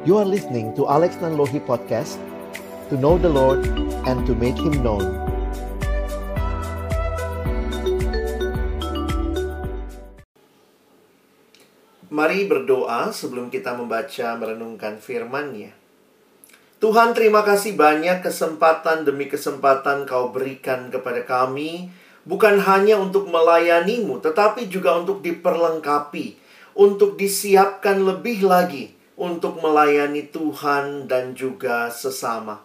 You are listening to Alex Nanlohi Podcast To know the Lord and to make Him known Mari berdoa sebelum kita membaca merenungkan firman-Nya. Tuhan terima kasih banyak kesempatan demi kesempatan kau berikan kepada kami Bukan hanya untuk melayanimu Tetapi juga untuk diperlengkapi Untuk disiapkan lebih lagi Untuk melayani Tuhan dan juga sesama.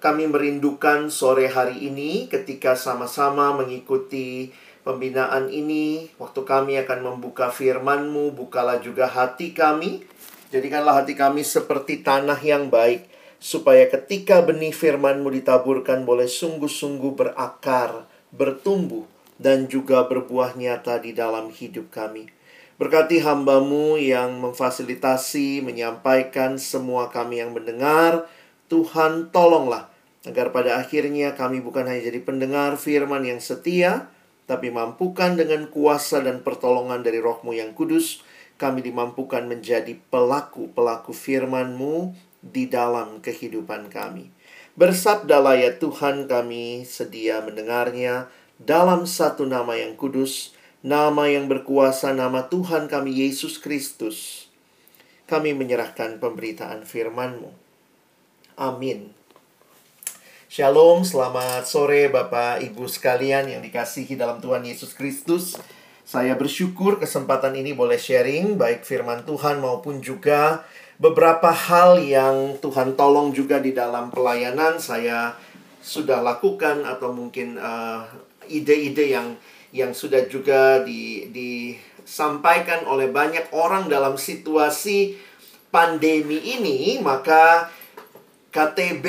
Kami merindukan sore hari ini Ketika sama-sama mengikuti pembinaan ini. Waktu kami akan membuka firman-Mu Bukalah juga hati kami. Jadikanlah hati kami seperti tanah yang baik supaya ketika benih firman-Mu ditaburkan boleh sungguh-sungguh berakar, bertumbuh, dan juga berbuah nyata di dalam hidup kami. Berkati hambamu yang memfasilitasi, menyampaikan semua kami yang mendengar. Tuhan tolonglah agar pada akhirnya kami bukan hanya jadi pendengar firman yang setia, tapi mampukan dengan kuasa dan pertolongan dari rohmu yang kudus, kami dimampukan menjadi pelaku-pelaku firman-Mu di dalam kehidupan kami. Bersabdalah ya Tuhan kami sedia mendengarnya dalam satu nama yang kudus, nama yang berkuasa, nama Tuhan kami Yesus Kristus. Kami menyerahkan pemberitaan firman-Mu. Amin. Shalom, selamat sore Bapak Ibu sekalian yang dikasihi dalam Tuhan Yesus Kristus. Saya bersyukur kesempatan ini boleh sharing baik firman Tuhan maupun juga beberapa hal yang Tuhan tolong juga di dalam pelayanan saya sudah lakukan atau mungkin uh, ide-ide yang yang sudah juga di, disampaikan oleh banyak orang dalam situasi pandemi ini maka KTB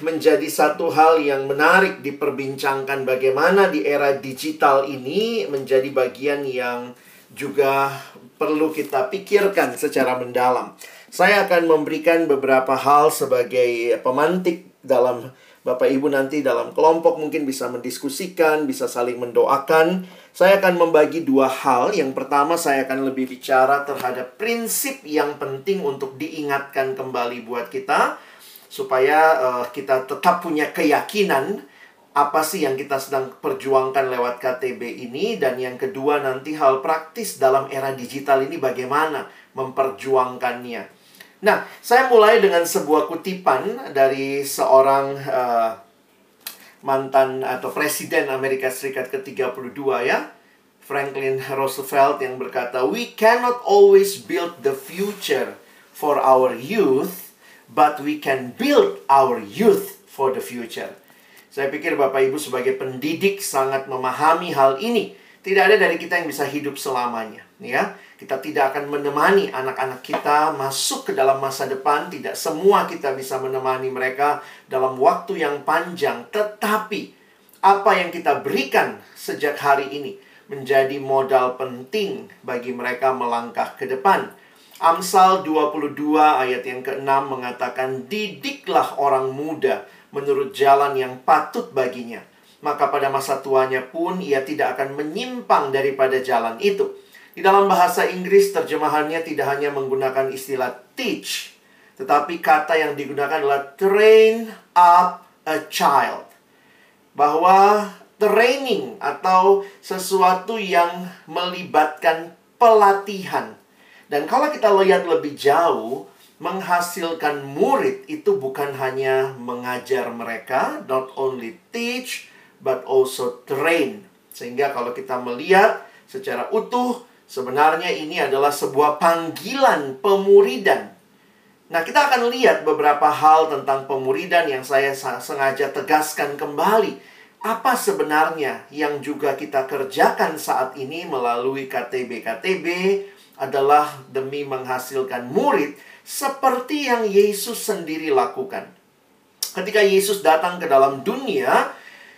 menjadi satu hal yang menarik diperbincangkan bagaimana di era digital ini menjadi bagian yang juga perlu kita pikirkan secara mendalam. Saya akan memberikan beberapa hal sebagai pemantik dalam Bapak Ibu nanti dalam kelompok mungkin bisa mendiskusikan, bisa saling mendoakan. Saya akan membagi dua hal. Yang pertama saya akan lebih bicara terhadap prinsip yang penting untuk diingatkan kembali buat kita supaya uh, kita tetap punya keyakinan apa sih yang kita sedang perjuangkan lewat KTB ini dan yang kedua nanti hal praktis dalam era digital ini bagaimana memperjuangkannya. Nah, saya mulai dengan sebuah kutipan dari seorang uh, mantan atau presiden Amerika Serikat ke-32 ya. Franklin Roosevelt yang berkata, "We cannot always build the future for our youth, but we can build our youth for the future." Saya pikir Bapak Ibu sebagai pendidik sangat memahami hal ini. Tidak ada dari kita yang bisa hidup selamanya, ya. Kita tidak akan menemani anak-anak kita masuk ke dalam masa depan. Tidak semua kita bisa menemani mereka dalam waktu yang panjang. Tetapi apa yang kita berikan sejak hari ini menjadi modal penting bagi mereka melangkah ke depan. Amsal 22 ayat yang ke-6 mengatakan, Didiklah orang muda menurut jalan yang patut baginya. Maka pada masa tuanya pun ia tidak akan menyimpang daripada jalan itu. Di dalam bahasa Inggris terjemahannya tidak hanya menggunakan istilah teach, tetapi kata yang digunakan adalah train up a child. Bahwa training atau sesuatu yang melibatkan pelatihan. Dan kalau kita lihat lebih jauh, menghasilkan murid itu bukan hanya mengajar mereka, not only teach, but also train. Sehingga kalau kita melihat secara utuh, Sebenarnya ini adalah sebuah panggilan pemuridan. Nah, kita akan lihat beberapa hal tentang pemuridan yang saya sengaja tegaskan kembali. Apa sebenarnya yang juga kita kerjakan saat ini melalui KTB-KTB adalah demi menghasilkan murid seperti yang Yesus sendiri lakukan. Ketika Yesus datang ke dalam dunia,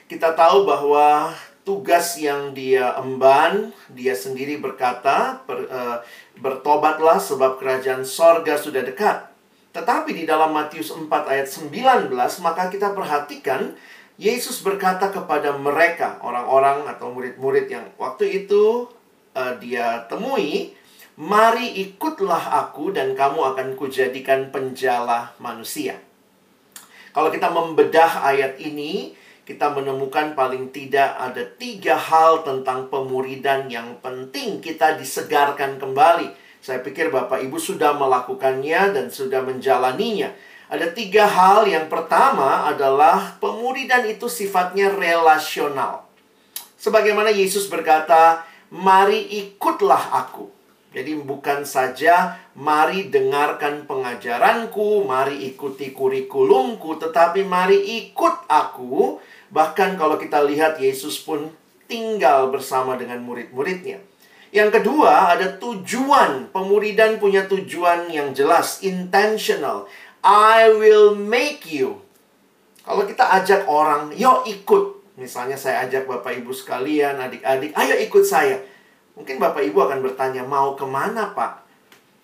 kita tahu bahwa tugas yang dia emban, dia sendiri berkata, ber, uh, bertobatlah sebab kerajaan sorga sudah dekat. Tetapi di dalam Matius 4 ayat 19, maka kita perhatikan, Yesus berkata kepada mereka, orang-orang atau murid-murid yang waktu itu uh, dia temui, Mari ikutlah aku dan kamu akan kujadikan penjala manusia. Kalau kita membedah ayat ini, kita menemukan paling tidak ada tiga hal tentang pemuridan yang penting kita disegarkan kembali. Saya pikir Bapak Ibu sudah melakukannya dan sudah menjalaninya. Ada tiga hal. Yang pertama adalah pemuridan itu sifatnya relasional. Sebagaimana Yesus berkata, "Mari ikutlah aku." Jadi bukan saja mari dengarkan pengajaranku, mari ikuti kurikulumku, tetapi mari ikut aku. Bahkan kalau kita lihat Yesus pun tinggal bersama dengan murid-muridnya. Yang kedua, ada tujuan. Pemuridan punya tujuan yang jelas, intentional. I will make you. Kalau kita ajak orang, yuk ikut. Misalnya saya ajak Bapak Ibu sekalian, adik-adik, ayo ikut saya Mungkin Bapak Ibu akan bertanya, mau ke mana Pak?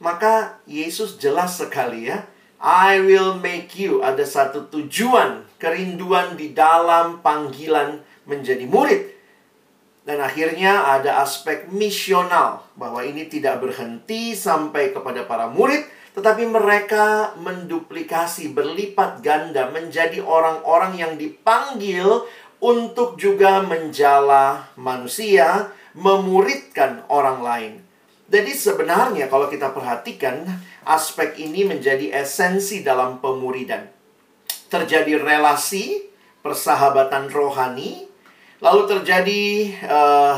Maka Yesus jelas sekali ya. I will make you. Ada satu tujuan, kerinduan di dalam panggilan menjadi murid. Dan akhirnya ada aspek misional. Bahwa ini tidak berhenti sampai kepada para murid. Tetapi mereka menduplikasi, berlipat ganda menjadi orang-orang yang dipanggil untuk juga menjala manusia memuridkan orang lain. Jadi sebenarnya kalau kita perhatikan aspek ini menjadi esensi dalam pemuridan. Terjadi relasi, persahabatan rohani, lalu terjadi uh,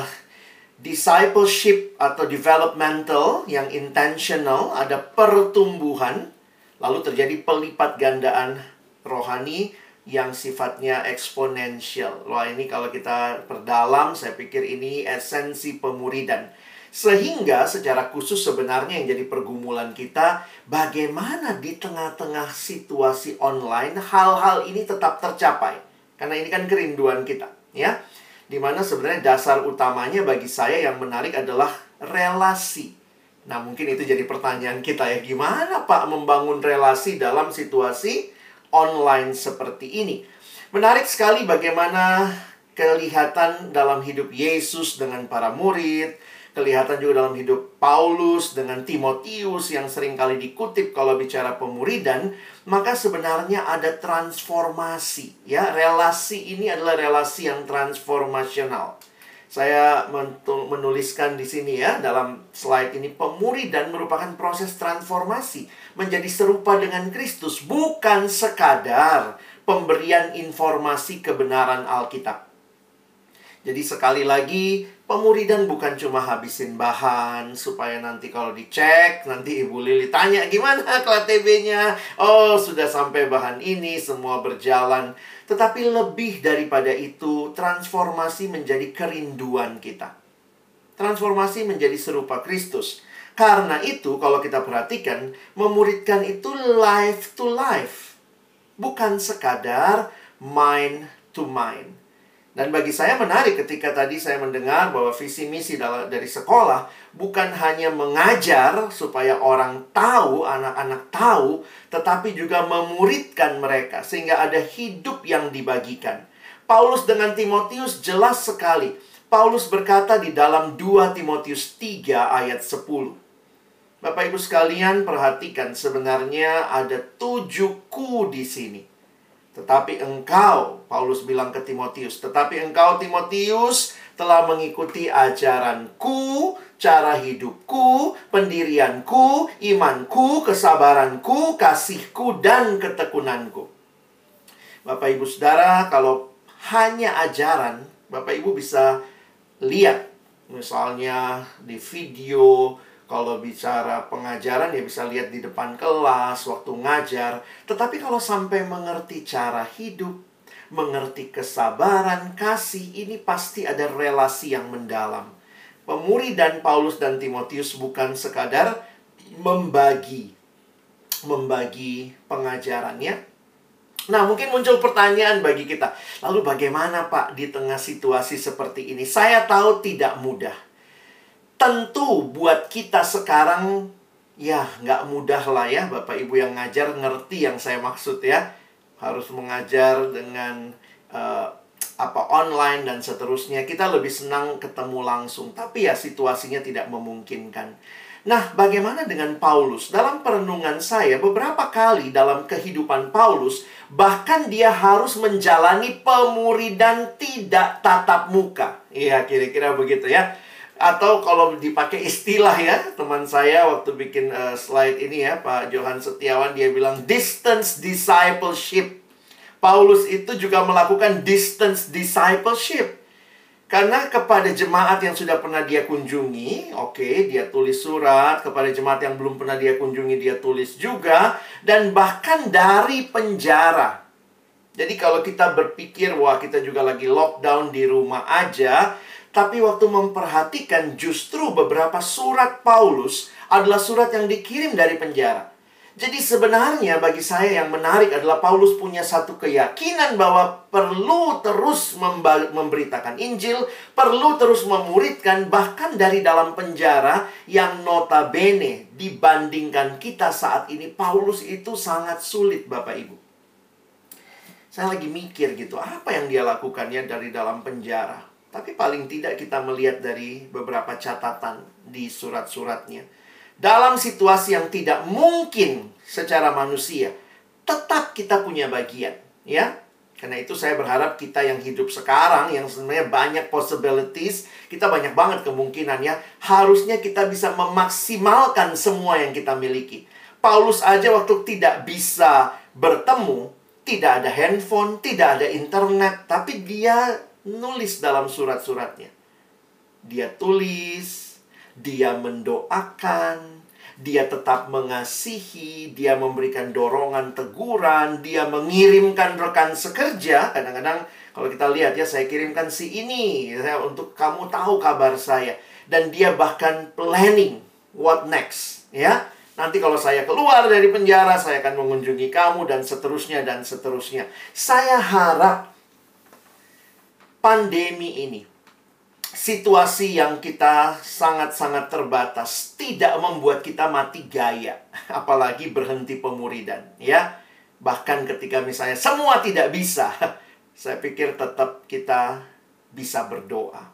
discipleship atau developmental yang intentional, ada pertumbuhan, lalu terjadi pelipat gandaan rohani yang sifatnya eksponensial. Wah, ini kalau kita perdalam, saya pikir ini esensi pemuridan. Sehingga secara khusus sebenarnya yang jadi pergumulan kita, bagaimana di tengah-tengah situasi online hal-hal ini tetap tercapai. Karena ini kan kerinduan kita, ya. Di mana sebenarnya dasar utamanya bagi saya yang menarik adalah relasi. Nah, mungkin itu jadi pertanyaan kita ya, gimana Pak membangun relasi dalam situasi online seperti ini. Menarik sekali bagaimana kelihatan dalam hidup Yesus dengan para murid, kelihatan juga dalam hidup Paulus dengan Timotius yang sering kali dikutip kalau bicara pemuridan, maka sebenarnya ada transformasi, ya. Relasi ini adalah relasi yang transformasional. Saya menuliskan di sini ya dalam slide ini pemuridan merupakan proses transformasi menjadi serupa dengan Kristus bukan sekadar pemberian informasi kebenaran Alkitab. Jadi sekali lagi, pemuridan bukan cuma habisin bahan supaya nanti kalau dicek, nanti Ibu Lili tanya gimana KTB-nya. Oh, sudah sampai bahan ini, semua berjalan. Tetapi lebih daripada itu, transformasi menjadi kerinduan kita. Transformasi menjadi serupa Kristus. Karena itu, kalau kita perhatikan, memuridkan itu life to life. Bukan sekadar mind to mind. Dan bagi saya menarik ketika tadi saya mendengar bahwa visi misi dari sekolah bukan hanya mengajar supaya orang tahu, anak-anak tahu, tetapi juga memuridkan mereka sehingga ada hidup yang dibagikan. Paulus dengan Timotius jelas sekali. Paulus berkata di dalam 2 Timotius 3 ayat 10. Bapak Ibu sekalian perhatikan sebenarnya ada tujuh ku di sini. Tetapi engkau, Paulus bilang ke Timotius, tetapi engkau Timotius telah mengikuti ajaranku, cara hidupku, pendirianku, imanku, kesabaranku, kasihku, dan ketekunanku. Bapak Ibu Saudara, kalau hanya ajaran, Bapak Ibu bisa lihat misalnya di video, kalau bicara pengajaran ya bisa lihat di depan kelas, waktu ngajar. Tetapi kalau sampai mengerti cara hidup, mengerti kesabaran, kasih, ini pasti ada relasi yang mendalam. Pemuri dan Paulus dan Timotius bukan sekadar membagi membagi pengajarannya. Nah, mungkin muncul pertanyaan bagi kita. Lalu bagaimana Pak di tengah situasi seperti ini? Saya tahu tidak mudah tentu buat kita sekarang ya nggak mudah lah ya Bapak Ibu yang ngajar ngerti yang saya maksud ya harus mengajar dengan uh, apa online dan seterusnya. Kita lebih senang ketemu langsung, tapi ya situasinya tidak memungkinkan. Nah, bagaimana dengan Paulus? Dalam perenungan saya, beberapa kali dalam kehidupan Paulus, bahkan dia harus menjalani pemuridan tidak tatap muka. Iya, kira-kira begitu ya. Atau kalau dipakai istilah ya, teman saya waktu bikin uh, slide ini ya, Pak Johan Setiawan, dia bilang distance discipleship. Paulus itu juga melakukan distance discipleship. Karena kepada jemaat yang sudah pernah dia kunjungi, oke, okay, dia tulis surat. Kepada jemaat yang belum pernah dia kunjungi, dia tulis juga. Dan bahkan dari penjara. Jadi kalau kita berpikir, wah kita juga lagi lockdown di rumah aja. Tapi waktu memperhatikan justru beberapa surat Paulus adalah surat yang dikirim dari penjara. Jadi sebenarnya bagi saya yang menarik adalah Paulus punya satu keyakinan bahwa perlu terus memberitakan Injil, perlu terus memuridkan bahkan dari dalam penjara yang notabene dibandingkan kita saat ini Paulus itu sangat sulit Bapak Ibu. Saya lagi mikir gitu, apa yang dia lakukannya dari dalam penjara? Tapi paling tidak kita melihat dari beberapa catatan di surat-suratnya dalam situasi yang tidak mungkin secara manusia, tetap kita punya bagian, ya. Karena itu saya berharap kita yang hidup sekarang yang sebenarnya banyak possibilities, kita banyak banget kemungkinannya, harusnya kita bisa memaksimalkan semua yang kita miliki. Paulus aja waktu tidak bisa bertemu, tidak ada handphone, tidak ada internet, tapi dia nulis dalam surat-suratnya. Dia tulis, dia mendoakan, dia tetap mengasihi, dia memberikan dorongan teguran, dia mengirimkan rekan sekerja. Kadang-kadang kalau kita lihat ya, saya kirimkan si ini ya, untuk kamu tahu kabar saya. Dan dia bahkan planning what next, ya. Nanti kalau saya keluar dari penjara, saya akan mengunjungi kamu dan seterusnya dan seterusnya. Saya harap pandemi ini situasi yang kita sangat-sangat terbatas tidak membuat kita mati gaya, apalagi berhenti pemuridan, ya. Bahkan ketika misalnya semua tidak bisa, saya pikir tetap kita bisa berdoa.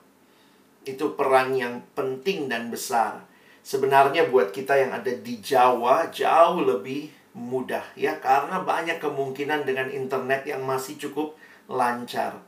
Itu peran yang penting dan besar. Sebenarnya buat kita yang ada di Jawa jauh lebih mudah ya karena banyak kemungkinan dengan internet yang masih cukup lancar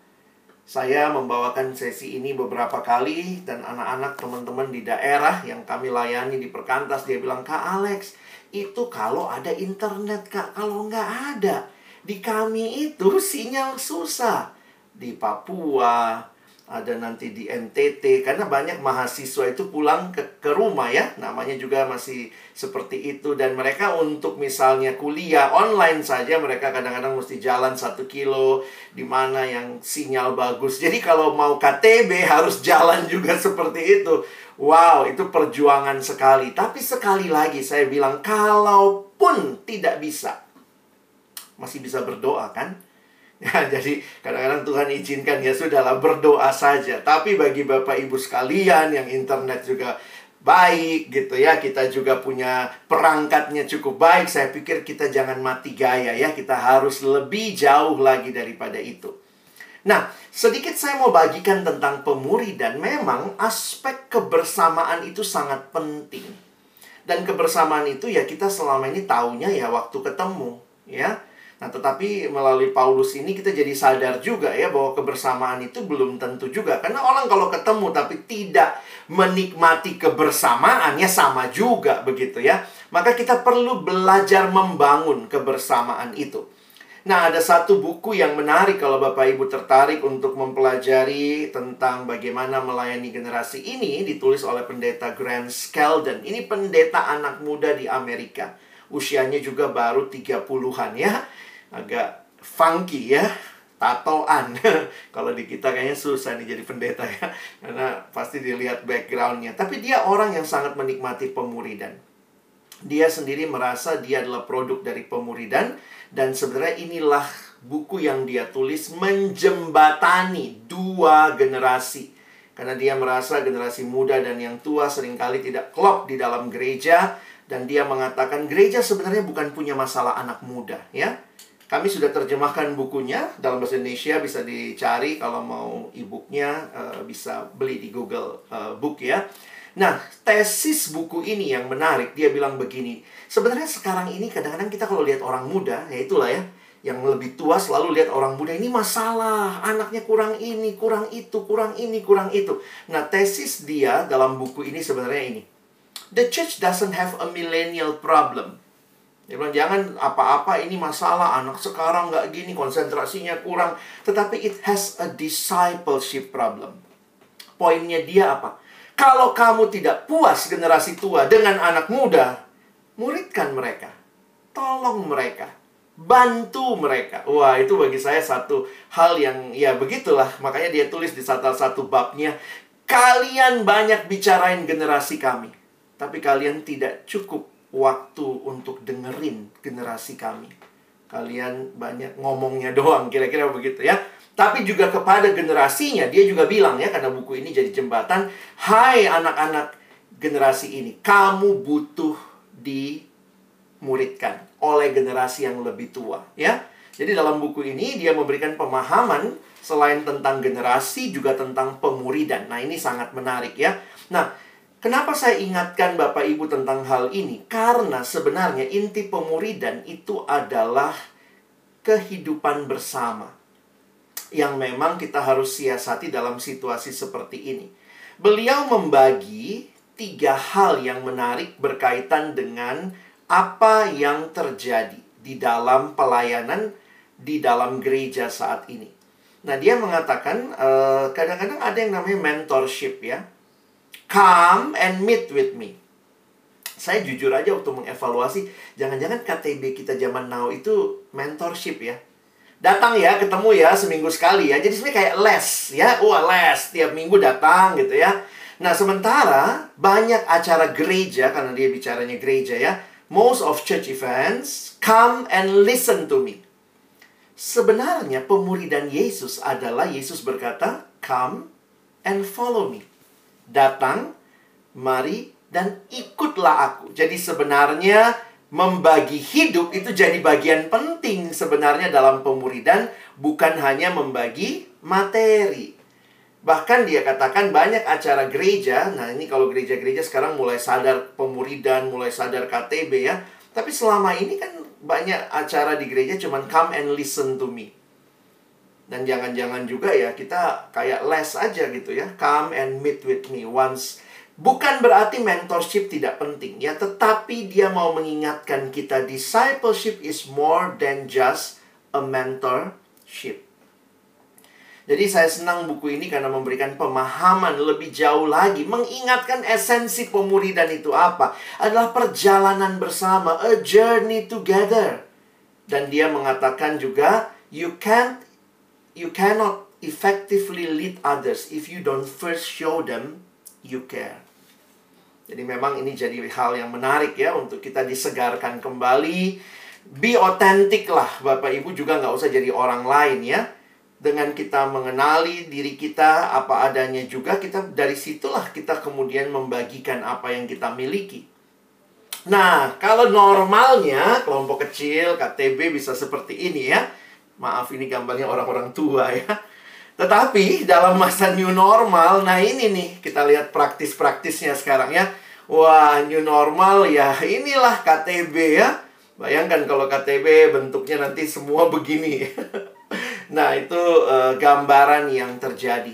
saya membawakan sesi ini beberapa kali dan anak-anak teman-teman di daerah yang kami layani di Perkantas dia bilang, "Kak Alex, itu kalau ada internet, Kak. Kalau nggak ada, di kami itu sinyal susah. Di Papua, ada nanti di NTT karena banyak mahasiswa itu pulang ke, ke rumah ya. Namanya juga masih seperti itu. Dan mereka untuk misalnya kuliah online saja mereka kadang-kadang mesti jalan satu kilo di mana yang sinyal bagus. Jadi kalau mau KTB harus jalan juga seperti itu. Wow itu perjuangan sekali. Tapi sekali lagi saya bilang kalaupun tidak bisa masih bisa berdoa kan Ya, jadi kadang-kadang Tuhan izinkan ya sudahlah berdoa saja. Tapi bagi Bapak Ibu sekalian yang internet juga baik gitu ya, kita juga punya perangkatnya cukup baik. Saya pikir kita jangan mati gaya ya, kita harus lebih jauh lagi daripada itu. Nah, sedikit saya mau bagikan tentang pemuri dan memang aspek kebersamaan itu sangat penting. Dan kebersamaan itu ya kita selama ini taunya ya waktu ketemu, ya Nah, tetapi melalui Paulus ini kita jadi sadar juga ya bahwa kebersamaan itu belum tentu juga. Karena orang kalau ketemu tapi tidak menikmati kebersamaannya sama juga begitu ya. Maka kita perlu belajar membangun kebersamaan itu. Nah, ada satu buku yang menarik kalau Bapak Ibu tertarik untuk mempelajari tentang bagaimana melayani generasi ini ditulis oleh pendeta Grant Skeldon. Ini pendeta anak muda di Amerika. Usianya juga baru 30-an ya agak funky ya tatoan. Kalau di kita kayaknya susah nih jadi pendeta ya karena pasti dilihat backgroundnya. Tapi dia orang yang sangat menikmati pemuridan. Dia sendiri merasa dia adalah produk dari pemuridan dan sebenarnya inilah buku yang dia tulis menjembatani dua generasi. Karena dia merasa generasi muda dan yang tua sering kali tidak klop di dalam gereja dan dia mengatakan gereja sebenarnya bukan punya masalah anak muda ya Kami sudah terjemahkan bukunya dalam bahasa Indonesia bisa dicari kalau mau e-booknya uh, bisa beli di Google uh, Book ya. Nah, tesis buku ini yang menarik, dia bilang begini. Sebenarnya sekarang ini kadang-kadang kita kalau lihat orang muda, ya itulah ya, yang lebih tua selalu lihat orang muda ini masalah, anaknya kurang ini, kurang itu, kurang ini, kurang itu. Nah, tesis dia dalam buku ini sebenarnya ini. The church doesn't have a millennial problem. Dia bilang, jangan apa-apa ini masalah, anak sekarang nggak gini, konsentrasinya kurang. Tetapi it has a discipleship problem. Poinnya dia apa? Kalau kamu tidak puas generasi tua dengan anak muda, muridkan mereka. Tolong mereka. Bantu mereka. Wah, itu bagi saya satu hal yang ya begitulah. Makanya dia tulis di salah satu babnya, kalian banyak bicarain generasi kami. Tapi kalian tidak cukup waktu untuk dengerin generasi kami. Kalian banyak ngomongnya doang, kira-kira begitu ya. Tapi juga kepada generasinya, dia juga bilang ya, karena buku ini jadi jembatan. Hai anak-anak generasi ini, kamu butuh dimuridkan oleh generasi yang lebih tua. ya. Jadi dalam buku ini dia memberikan pemahaman selain tentang generasi juga tentang pemuridan. Nah ini sangat menarik ya. Nah Kenapa saya ingatkan Bapak Ibu tentang hal ini? Karena sebenarnya inti pemuridan itu adalah kehidupan bersama yang memang kita harus siasati dalam situasi seperti ini. Beliau membagi tiga hal yang menarik berkaitan dengan apa yang terjadi di dalam pelayanan di dalam gereja saat ini. Nah, dia mengatakan eh, kadang-kadang uh, ada yang namanya mentorship ya Come and meet with me. Saya jujur aja waktu mengevaluasi, jangan-jangan KTB kita zaman now itu mentorship ya. Datang ya, ketemu ya seminggu sekali ya. Jadi sebenarnya kayak les ya. Wah, les tiap minggu datang gitu ya. Nah, sementara banyak acara gereja karena dia bicaranya gereja ya. Most of church events come and listen to me. Sebenarnya pemuridan Yesus adalah Yesus berkata, "Come and follow me." Datang, mari dan ikutlah aku. Jadi sebenarnya membagi hidup itu jadi bagian penting sebenarnya dalam pemuridan, bukan hanya membagi materi. Bahkan dia katakan banyak acara gereja, nah ini kalau gereja-gereja sekarang mulai sadar pemuridan, mulai sadar KTB ya. Tapi selama ini kan banyak acara di gereja cuman come and listen to me. Dan jangan-jangan juga ya kita kayak les aja gitu ya. Come and meet with me once. Bukan berarti mentorship tidak penting ya, tetapi dia mau mengingatkan kita discipleship is more than just a mentorship. Jadi saya senang buku ini karena memberikan pemahaman lebih jauh lagi, mengingatkan esensi pemuridan itu apa? Adalah perjalanan bersama, a journey together. Dan dia mengatakan juga, you can't you cannot effectively lead others if you don't first show them you care. Jadi memang ini jadi hal yang menarik ya untuk kita disegarkan kembali. Be authentic lah Bapak Ibu juga nggak usah jadi orang lain ya. Dengan kita mengenali diri kita apa adanya juga kita dari situlah kita kemudian membagikan apa yang kita miliki. Nah, kalau normalnya kelompok kecil KTB bisa seperti ini ya Maaf ini gambarnya orang-orang tua ya. Tetapi dalam masa new normal, nah ini nih kita lihat praktis-praktisnya sekarang ya. Wah, new normal ya inilah KTB ya. Bayangkan kalau KTB bentuknya nanti semua begini. nah, itu uh, gambaran yang terjadi.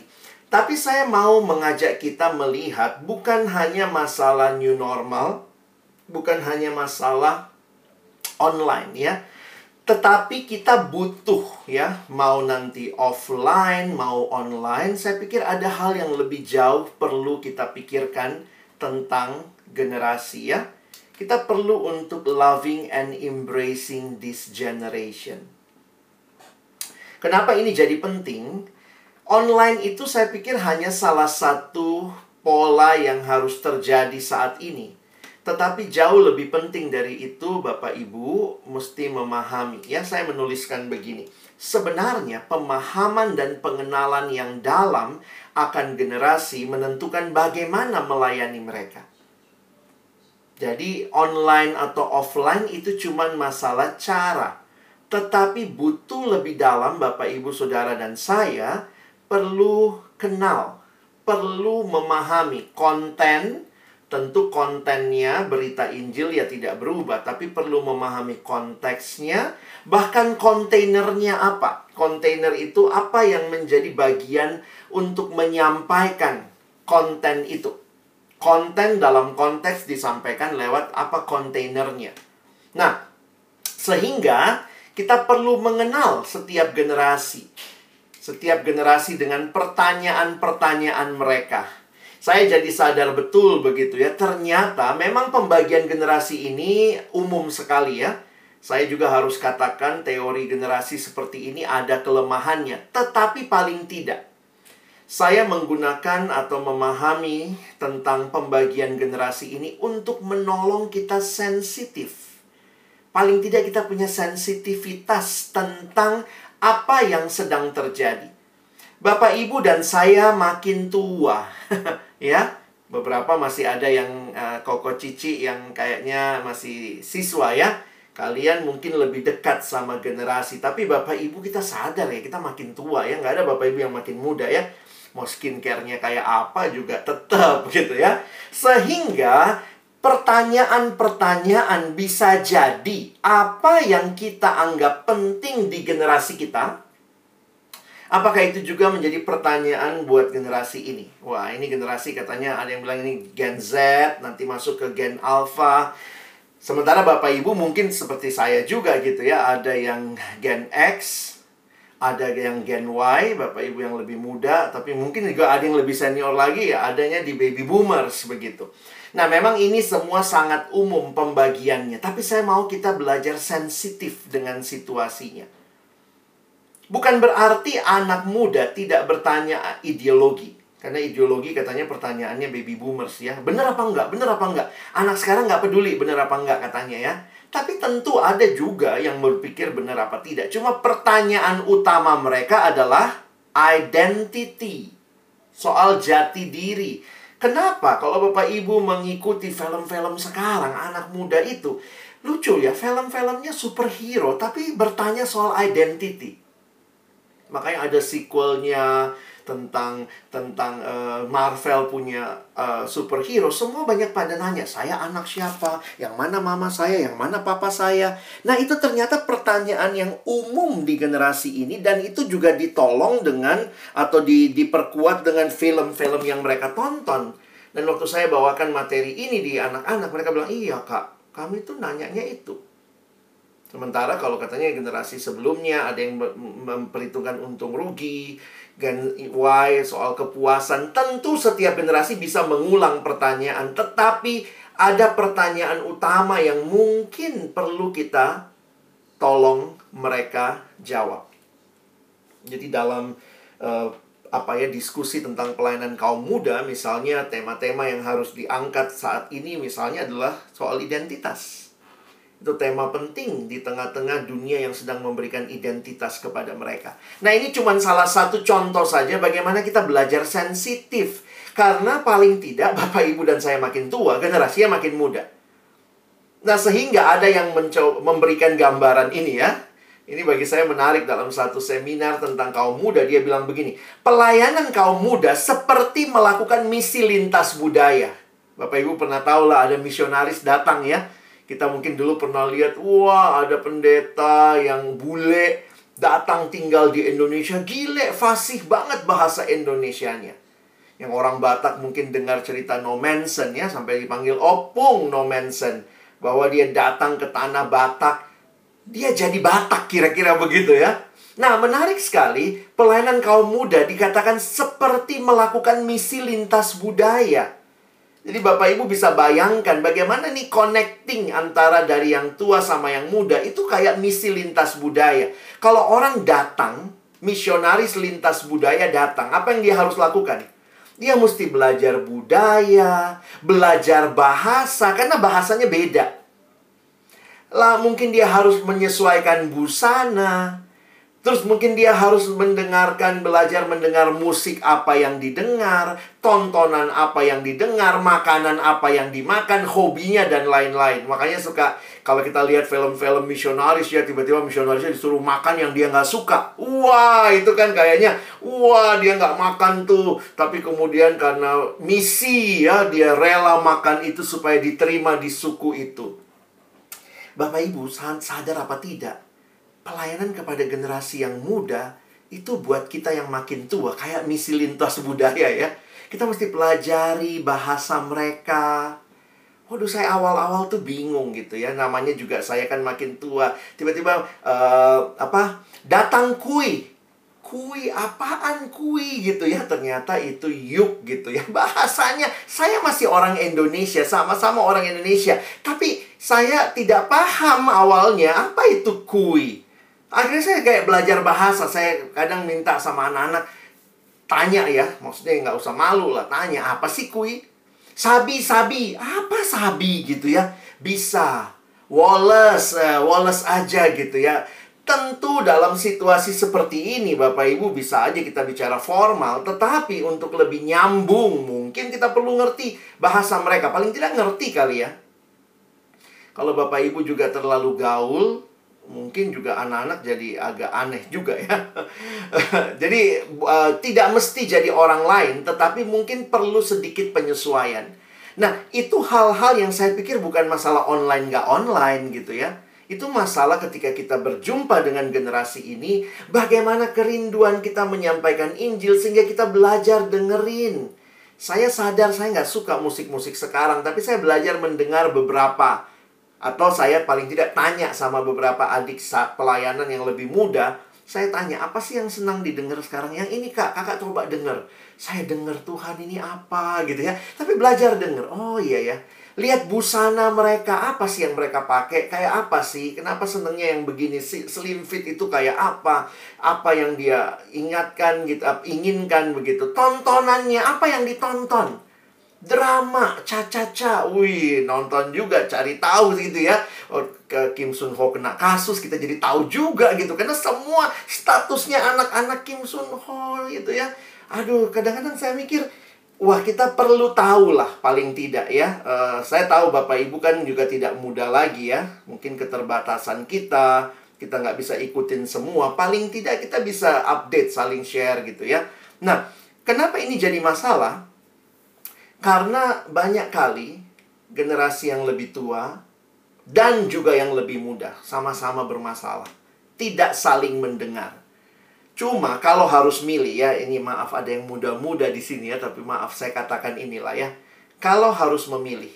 Tapi saya mau mengajak kita melihat bukan hanya masalah new normal, bukan hanya masalah online ya tetapi kita butuh ya, mau nanti offline, mau online, saya pikir ada hal yang lebih jauh perlu kita pikirkan tentang generasi ya. Kita perlu untuk loving and embracing this generation. Kenapa ini jadi penting? Online itu saya pikir hanya salah satu pola yang harus terjadi saat ini. Tetapi jauh lebih penting dari itu, Bapak Ibu mesti memahami. Ya, saya menuliskan begini. Sebenarnya pemahaman dan pengenalan yang dalam akan generasi menentukan bagaimana melayani mereka. Jadi online atau offline itu cuma masalah cara. Tetapi butuh lebih dalam Bapak Ibu Saudara dan saya perlu kenal, perlu memahami konten Tentu kontennya berita Injil ya tidak berubah, tapi perlu memahami konteksnya, bahkan kontainernya apa. Kontainer itu apa yang menjadi bagian untuk menyampaikan konten itu. Konten dalam konteks disampaikan lewat apa kontainernya. Nah, sehingga kita perlu mengenal setiap generasi. Setiap generasi dengan pertanyaan-pertanyaan mereka saya jadi sadar betul begitu ya. Ternyata memang pembagian generasi ini umum sekali ya. Saya juga harus katakan teori generasi seperti ini ada kelemahannya, tetapi paling tidak saya menggunakan atau memahami tentang pembagian generasi ini untuk menolong kita sensitif. Paling tidak kita punya sensitivitas tentang apa yang sedang terjadi. Bapak, Ibu, dan saya makin tua. ya beberapa masih ada yang uh, koko cici yang kayaknya masih siswa ya. Kalian mungkin lebih dekat sama generasi. Tapi bapak ibu kita sadar ya kita makin tua ya. Nggak ada bapak ibu yang makin muda ya. Mau skincare-nya kayak apa juga tetap gitu ya. Sehingga pertanyaan-pertanyaan bisa jadi apa yang kita anggap penting di generasi kita Apakah itu juga menjadi pertanyaan buat generasi ini? Wah, ini generasi katanya ada yang bilang ini Gen Z, nanti masuk ke Gen Alpha. Sementara Bapak Ibu mungkin seperti saya juga gitu ya, ada yang Gen X, ada yang Gen Y, Bapak Ibu yang lebih muda, tapi mungkin juga ada yang lebih senior lagi ya, adanya di baby boomers begitu. Nah, memang ini semua sangat umum pembagiannya, tapi saya mau kita belajar sensitif dengan situasinya. Bukan berarti anak muda tidak bertanya ideologi. Karena ideologi katanya pertanyaannya baby boomers ya. Benar apa enggak? Benar apa enggak? Anak sekarang nggak peduli benar apa enggak katanya ya. Tapi tentu ada juga yang berpikir benar apa tidak. Cuma pertanyaan utama mereka adalah identity. Soal jati diri. Kenapa kalau Bapak Ibu mengikuti film-film sekarang anak muda itu lucu ya film-filmnya superhero tapi bertanya soal identity Makanya ada sequelnya tentang tentang uh, Marvel punya uh, superhero. Semua banyak pada nanya saya anak siapa? Yang mana mama saya? Yang mana papa saya? Nah itu ternyata pertanyaan yang umum di generasi ini dan itu juga ditolong dengan atau di, diperkuat dengan film-film yang mereka tonton. Dan waktu saya bawakan materi ini di anak-anak mereka bilang iya kak. Kami tuh nanyanya itu Sementara kalau katanya generasi sebelumnya ada yang memperhitungkan untung rugi, gen Y soal kepuasan, tentu setiap generasi bisa mengulang pertanyaan, tetapi ada pertanyaan utama yang mungkin perlu kita tolong mereka jawab. Jadi dalam uh, apa ya diskusi tentang pelayanan kaum muda misalnya tema-tema yang harus diangkat saat ini misalnya adalah soal identitas itu tema penting di tengah-tengah dunia yang sedang memberikan identitas kepada mereka. Nah, ini cuma salah satu contoh saja bagaimana kita belajar sensitif. Karena paling tidak Bapak Ibu dan saya makin tua, generasinya makin muda. Nah, sehingga ada yang memberikan gambaran ini ya. Ini bagi saya menarik dalam satu seminar tentang kaum muda. Dia bilang begini, pelayanan kaum muda seperti melakukan misi lintas budaya. Bapak Ibu pernah tahu lah ada misionaris datang ya kita mungkin dulu pernah lihat, wah ada pendeta yang bule datang tinggal di Indonesia. Gile, fasih banget bahasa Indonesianya. Yang orang Batak mungkin dengar cerita No Manson ya, sampai dipanggil Opung No Manson. Bahwa dia datang ke tanah Batak, dia jadi Batak kira-kira begitu ya. Nah, menarik sekali, pelayanan kaum muda dikatakan seperti melakukan misi lintas budaya. Jadi Bapak Ibu bisa bayangkan bagaimana nih connecting antara dari yang tua sama yang muda itu kayak misi lintas budaya. Kalau orang datang, misionaris lintas budaya datang, apa yang dia harus lakukan? Dia mesti belajar budaya, belajar bahasa karena bahasanya beda. Lah mungkin dia harus menyesuaikan busana, Terus mungkin dia harus mendengarkan, belajar mendengar musik apa yang didengar, tontonan apa yang didengar, makanan apa yang dimakan, hobinya dan lain-lain. Makanya suka kalau kita lihat film-film misionaris ya tiba-tiba misionarisnya disuruh makan yang dia nggak suka. Wah itu kan kayaknya, wah dia nggak makan tuh. Tapi kemudian karena misi ya dia rela makan itu supaya diterima di suku itu. Bapak Ibu sadar apa tidak? Pelayanan kepada generasi yang muda itu buat kita yang makin tua kayak misi lintas budaya ya. Kita mesti pelajari bahasa mereka. Waduh, saya awal-awal tuh bingung gitu ya. Namanya juga saya kan makin tua. Tiba-tiba uh, apa? Datang kui. Kui apaan kui gitu ya. Ternyata itu yuk gitu ya. Bahasanya saya masih orang Indonesia, sama-sama orang Indonesia. Tapi saya tidak paham awalnya apa itu kui. Akhirnya saya kayak belajar bahasa. Saya kadang minta sama anak-anak tanya ya, maksudnya nggak usah malu lah, tanya apa sih kui? Sabi, sabi, apa sabi gitu ya? Bisa. Wallace, uh, Wallace aja gitu ya. Tentu dalam situasi seperti ini Bapak Ibu bisa aja kita bicara formal Tetapi untuk lebih nyambung mungkin kita perlu ngerti bahasa mereka Paling tidak ngerti kali ya Kalau Bapak Ibu juga terlalu gaul mungkin juga anak-anak jadi agak aneh juga ya. jadi uh, tidak mesti jadi orang lain, tetapi mungkin perlu sedikit penyesuaian. Nah, itu hal-hal yang saya pikir bukan masalah online nggak online gitu ya. Itu masalah ketika kita berjumpa dengan generasi ini, bagaimana kerinduan kita menyampaikan Injil sehingga kita belajar dengerin. Saya sadar saya nggak suka musik-musik sekarang, tapi saya belajar mendengar beberapa atau saya paling tidak tanya sama beberapa adik pelayanan yang lebih muda, saya tanya, apa sih yang senang didengar sekarang? Yang ini kak, kakak coba dengar. Saya dengar Tuhan ini apa gitu ya. Tapi belajar dengar. Oh iya ya. Lihat busana mereka, apa sih yang mereka pakai? Kayak apa sih? Kenapa senengnya yang begini? Slim fit itu kayak apa? Apa yang dia ingatkan gitu, inginkan begitu. Tontonannya, apa yang ditonton? Drama caca-caca wih nonton juga cari tahu gitu ya. Oh, ke Kim Sun Ho kena kasus kita jadi tahu juga gitu. Karena semua statusnya anak-anak Kim Sun Ho gitu ya. Aduh kadang-kadang saya mikir wah kita perlu tahu lah paling tidak ya. Uh, saya tahu bapak ibu kan juga tidak muda lagi ya. Mungkin keterbatasan kita kita nggak bisa ikutin semua. Paling tidak kita bisa update saling share gitu ya. Nah kenapa ini jadi masalah karena banyak kali generasi yang lebih tua dan juga yang lebih muda sama-sama bermasalah. Tidak saling mendengar. Cuma kalau harus milih ya, ini maaf ada yang muda-muda di sini ya, tapi maaf saya katakan inilah ya. Kalau harus memilih,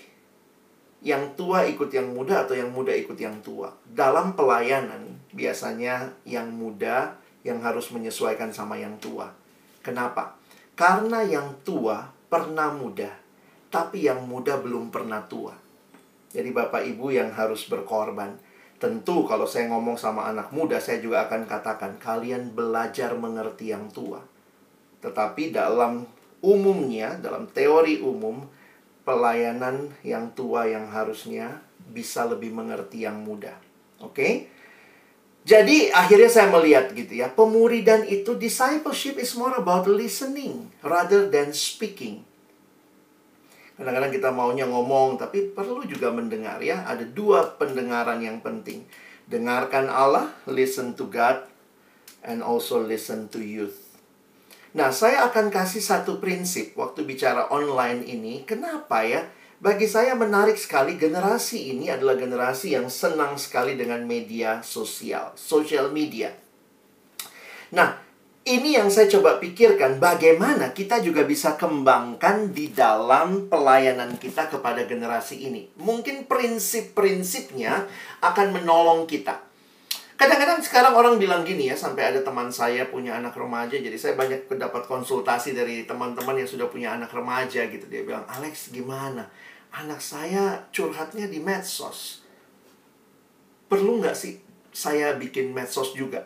yang tua ikut yang muda atau yang muda ikut yang tua. Dalam pelayanan, biasanya yang muda yang harus menyesuaikan sama yang tua. Kenapa? Karena yang tua pernah muda, tapi yang muda belum pernah tua. Jadi Bapak Ibu yang harus berkorban. Tentu kalau saya ngomong sama anak muda, saya juga akan katakan kalian belajar mengerti yang tua. Tetapi dalam umumnya, dalam teori umum, pelayanan yang tua yang harusnya bisa lebih mengerti yang muda. Oke? Okay? Jadi akhirnya saya melihat gitu ya, pemuridan itu discipleship is more about listening rather than speaking. Kadang-kadang kita maunya ngomong, tapi perlu juga mendengar ya. Ada dua pendengaran yang penting. Dengarkan Allah, listen to God, and also listen to youth. Nah, saya akan kasih satu prinsip waktu bicara online ini. Kenapa ya? Bagi saya menarik sekali generasi ini adalah generasi yang senang sekali dengan media sosial, social media. Nah, ini yang saya coba pikirkan bagaimana kita juga bisa kembangkan di dalam pelayanan kita kepada generasi ini. Mungkin prinsip-prinsipnya akan menolong kita. Kadang-kadang sekarang orang bilang gini ya, sampai ada teman saya punya anak remaja, jadi saya banyak mendapat konsultasi dari teman-teman yang sudah punya anak remaja gitu. Dia bilang, Alex gimana? Anak saya curhatnya di medsos. Perlu nggak sih saya bikin medsos juga?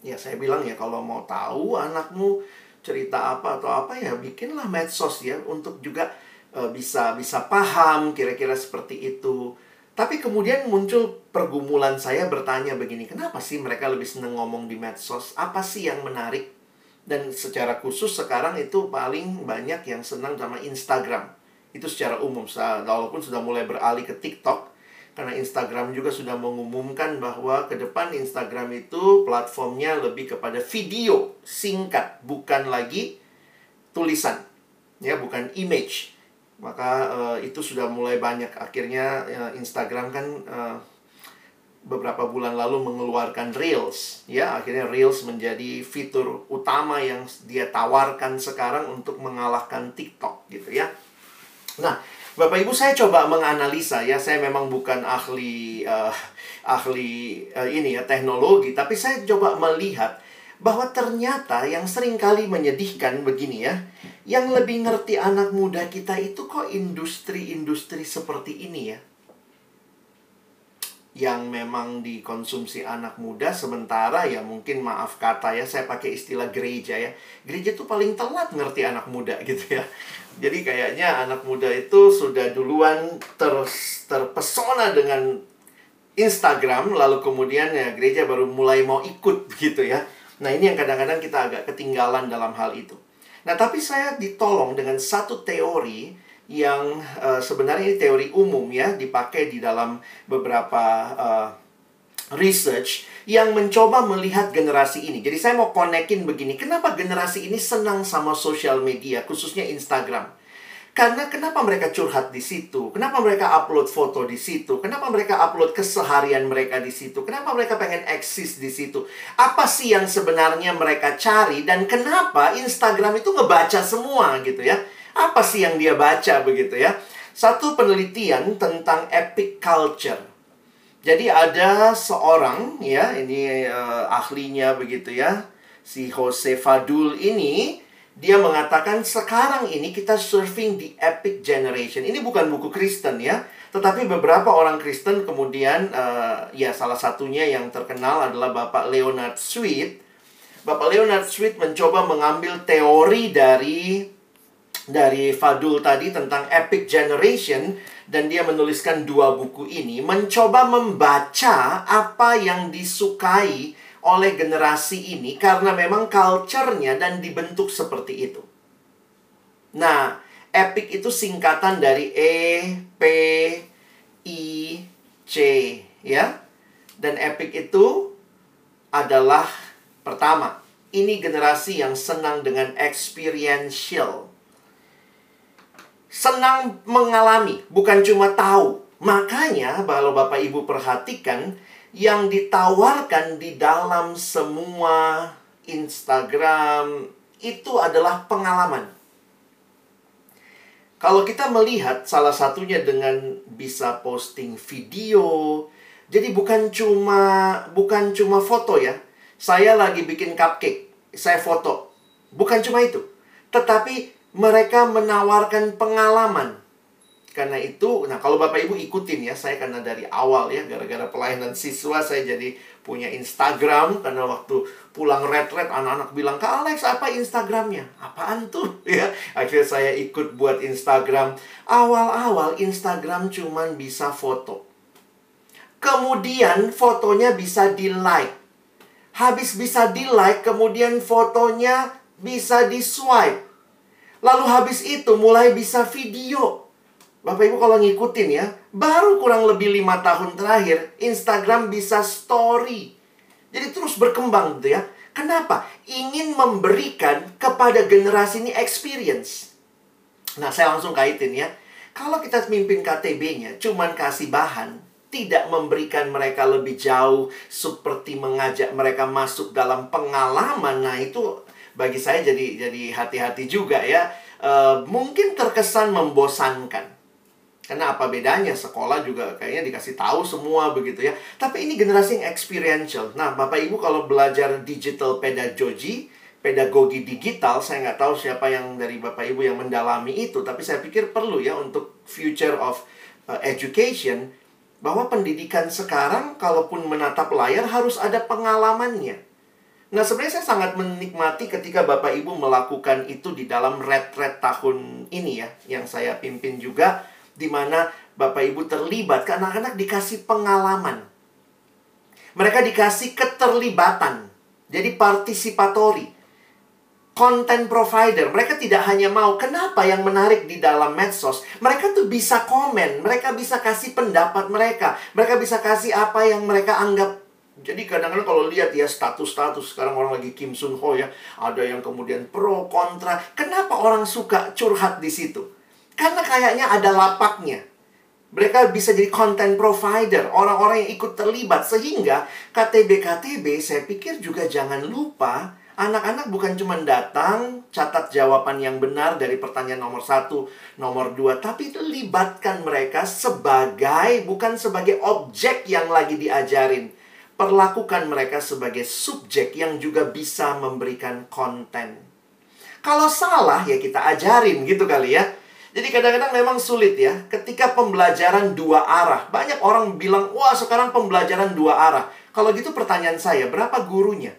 Ya saya bilang ya kalau mau tahu anakmu cerita apa atau apa ya bikinlah medsos ya untuk juga uh, bisa bisa paham kira-kira seperti itu. Tapi kemudian muncul pergumulan saya bertanya begini, kenapa sih mereka lebih senang ngomong di medsos? Apa sih yang menarik? Dan secara khusus sekarang itu paling banyak yang senang sama Instagram. Itu secara umum, walaupun sudah mulai beralih ke TikTok. Karena Instagram juga sudah mengumumkan bahwa ke depan Instagram itu platformnya lebih kepada video singkat, bukan lagi tulisan. Ya, bukan image maka uh, itu sudah mulai banyak akhirnya uh, Instagram kan uh, beberapa bulan lalu mengeluarkan Reels ya akhirnya Reels menjadi fitur utama yang dia tawarkan sekarang untuk mengalahkan TikTok gitu ya nah Bapak Ibu saya coba menganalisa ya saya memang bukan ahli uh, ahli uh, ini ya teknologi tapi saya coba melihat bahwa ternyata yang sering kali menyedihkan begini ya yang lebih ngerti anak muda kita itu kok industri-industri seperti ini ya. Yang memang dikonsumsi anak muda sementara ya mungkin maaf kata ya saya pakai istilah gereja ya. Gereja itu paling telat ngerti anak muda gitu ya. Jadi kayaknya anak muda itu sudah duluan ter terpesona dengan Instagram lalu kemudian ya gereja baru mulai mau ikut gitu ya. Nah, ini yang kadang-kadang kita agak ketinggalan dalam hal itu. Nah, tapi saya ditolong dengan satu teori yang uh, sebenarnya ini teori umum ya, dipakai di dalam beberapa uh, research yang mencoba melihat generasi ini. Jadi saya mau konekin begini, kenapa generasi ini senang sama sosial media, khususnya Instagram? Karena kenapa mereka curhat di situ? Kenapa mereka upload foto di situ? Kenapa mereka upload keseharian mereka di situ? Kenapa mereka pengen eksis di situ? Apa sih yang sebenarnya mereka cari dan kenapa Instagram itu ngebaca semua gitu ya? Apa sih yang dia baca begitu ya? Satu penelitian tentang epic culture. Jadi ada seorang ya, ini uh, ahlinya begitu ya. Si Jose Fadul ini dia mengatakan sekarang ini kita surfing di epic generation. Ini bukan buku Kristen ya, tetapi beberapa orang Kristen kemudian uh, ya salah satunya yang terkenal adalah Bapak Leonard Sweet. Bapak Leonard Sweet mencoba mengambil teori dari dari Fadul tadi tentang epic generation dan dia menuliskan dua buku ini mencoba membaca apa yang disukai oleh generasi ini karena memang culture-nya dan dibentuk seperti itu. Nah, epic itu singkatan dari E, P, I, C, ya. Dan epic itu adalah pertama, ini generasi yang senang dengan experiential. Senang mengalami, bukan cuma tahu. Makanya kalau Bapak Ibu perhatikan, yang ditawarkan di dalam semua Instagram itu adalah pengalaman. Kalau kita melihat salah satunya dengan bisa posting video, jadi bukan cuma bukan cuma foto ya. Saya lagi bikin cupcake, saya foto. Bukan cuma itu. Tetapi mereka menawarkan pengalaman karena itu, nah kalau Bapak Ibu ikutin ya, saya karena dari awal ya, gara-gara pelayanan siswa saya jadi punya Instagram karena waktu pulang retret anak-anak bilang, "Kak Alex, apa Instagramnya?" "Apaan tuh?" ya. Akhirnya saya ikut buat Instagram. Awal-awal Instagram cuman bisa foto. Kemudian fotonya bisa di-like. Habis bisa di-like, kemudian fotonya bisa di-swipe. Lalu habis itu mulai bisa video. Bapak Ibu kalau ngikutin ya, baru kurang lebih lima tahun terakhir Instagram bisa story. Jadi terus berkembang gitu ya. Kenapa? Ingin memberikan kepada generasi ini experience. Nah, saya langsung kaitin ya. Kalau kita mimpin KTB-nya cuman kasih bahan, tidak memberikan mereka lebih jauh seperti mengajak mereka masuk dalam pengalaman. Nah, itu bagi saya jadi jadi hati-hati juga ya. E, mungkin terkesan membosankan. Karena apa bedanya sekolah juga kayaknya dikasih tahu semua begitu ya. Tapi ini generasi yang experiential. Nah, Bapak Ibu kalau belajar digital pedagogy, pedagogi digital, saya nggak tahu siapa yang dari Bapak Ibu yang mendalami itu, tapi saya pikir perlu ya untuk future of uh, education bahwa pendidikan sekarang kalaupun menatap layar harus ada pengalamannya. Nah, sebenarnya saya sangat menikmati ketika Bapak Ibu melakukan itu di dalam red-red tahun ini ya, yang saya pimpin juga di mana Bapak Ibu terlibat, ke anak-anak dikasih pengalaman. Mereka dikasih keterlibatan. Jadi partisipatori. Content provider, mereka tidak hanya mau. Kenapa yang menarik di dalam medsos? Mereka tuh bisa komen, mereka bisa kasih pendapat mereka. Mereka bisa kasih apa yang mereka anggap jadi kadang-kadang kalau lihat ya status-status sekarang orang lagi Kim Sun Ho ya, ada yang kemudian pro kontra. Kenapa orang suka curhat di situ? Karena kayaknya ada lapaknya. Mereka bisa jadi content provider, orang-orang yang ikut terlibat. Sehingga KTB-KTB saya pikir juga jangan lupa Anak-anak bukan cuma datang, catat jawaban yang benar dari pertanyaan nomor satu, nomor dua, tapi libatkan mereka sebagai, bukan sebagai objek yang lagi diajarin. Perlakukan mereka sebagai subjek yang juga bisa memberikan konten. Kalau salah, ya kita ajarin gitu kali ya. Jadi kadang-kadang memang sulit ya ketika pembelajaran dua arah. Banyak orang bilang, "Wah, sekarang pembelajaran dua arah." Kalau gitu pertanyaan saya, berapa gurunya?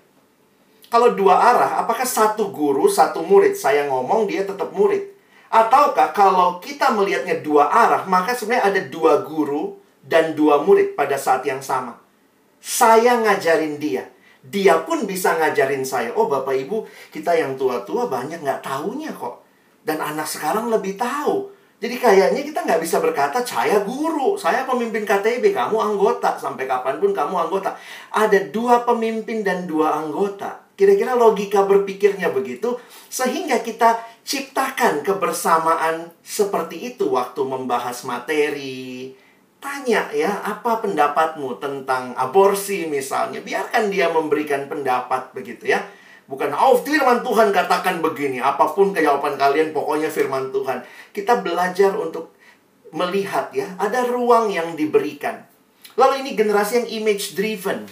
Kalau dua arah, apakah satu guru, satu murid? Saya ngomong, dia tetap murid. Ataukah kalau kita melihatnya dua arah, maka sebenarnya ada dua guru dan dua murid pada saat yang sama. Saya ngajarin dia. Dia pun bisa ngajarin saya. Oh, Bapak Ibu, kita yang tua-tua banyak nggak taunya kok. Dan anak sekarang lebih tahu. Jadi kayaknya kita nggak bisa berkata, saya guru, saya pemimpin KTB, kamu anggota. Sampai kapan pun kamu anggota. Ada dua pemimpin dan dua anggota. Kira-kira logika berpikirnya begitu. Sehingga kita ciptakan kebersamaan seperti itu waktu membahas materi. Tanya ya, apa pendapatmu tentang aborsi misalnya. Biarkan dia memberikan pendapat begitu ya Bukan, oh firman Tuhan katakan begini. Apa pun jawaban kalian, pokoknya firman Tuhan. Kita belajar untuk melihat ya, ada ruang yang diberikan. Lalu ini generasi yang image driven.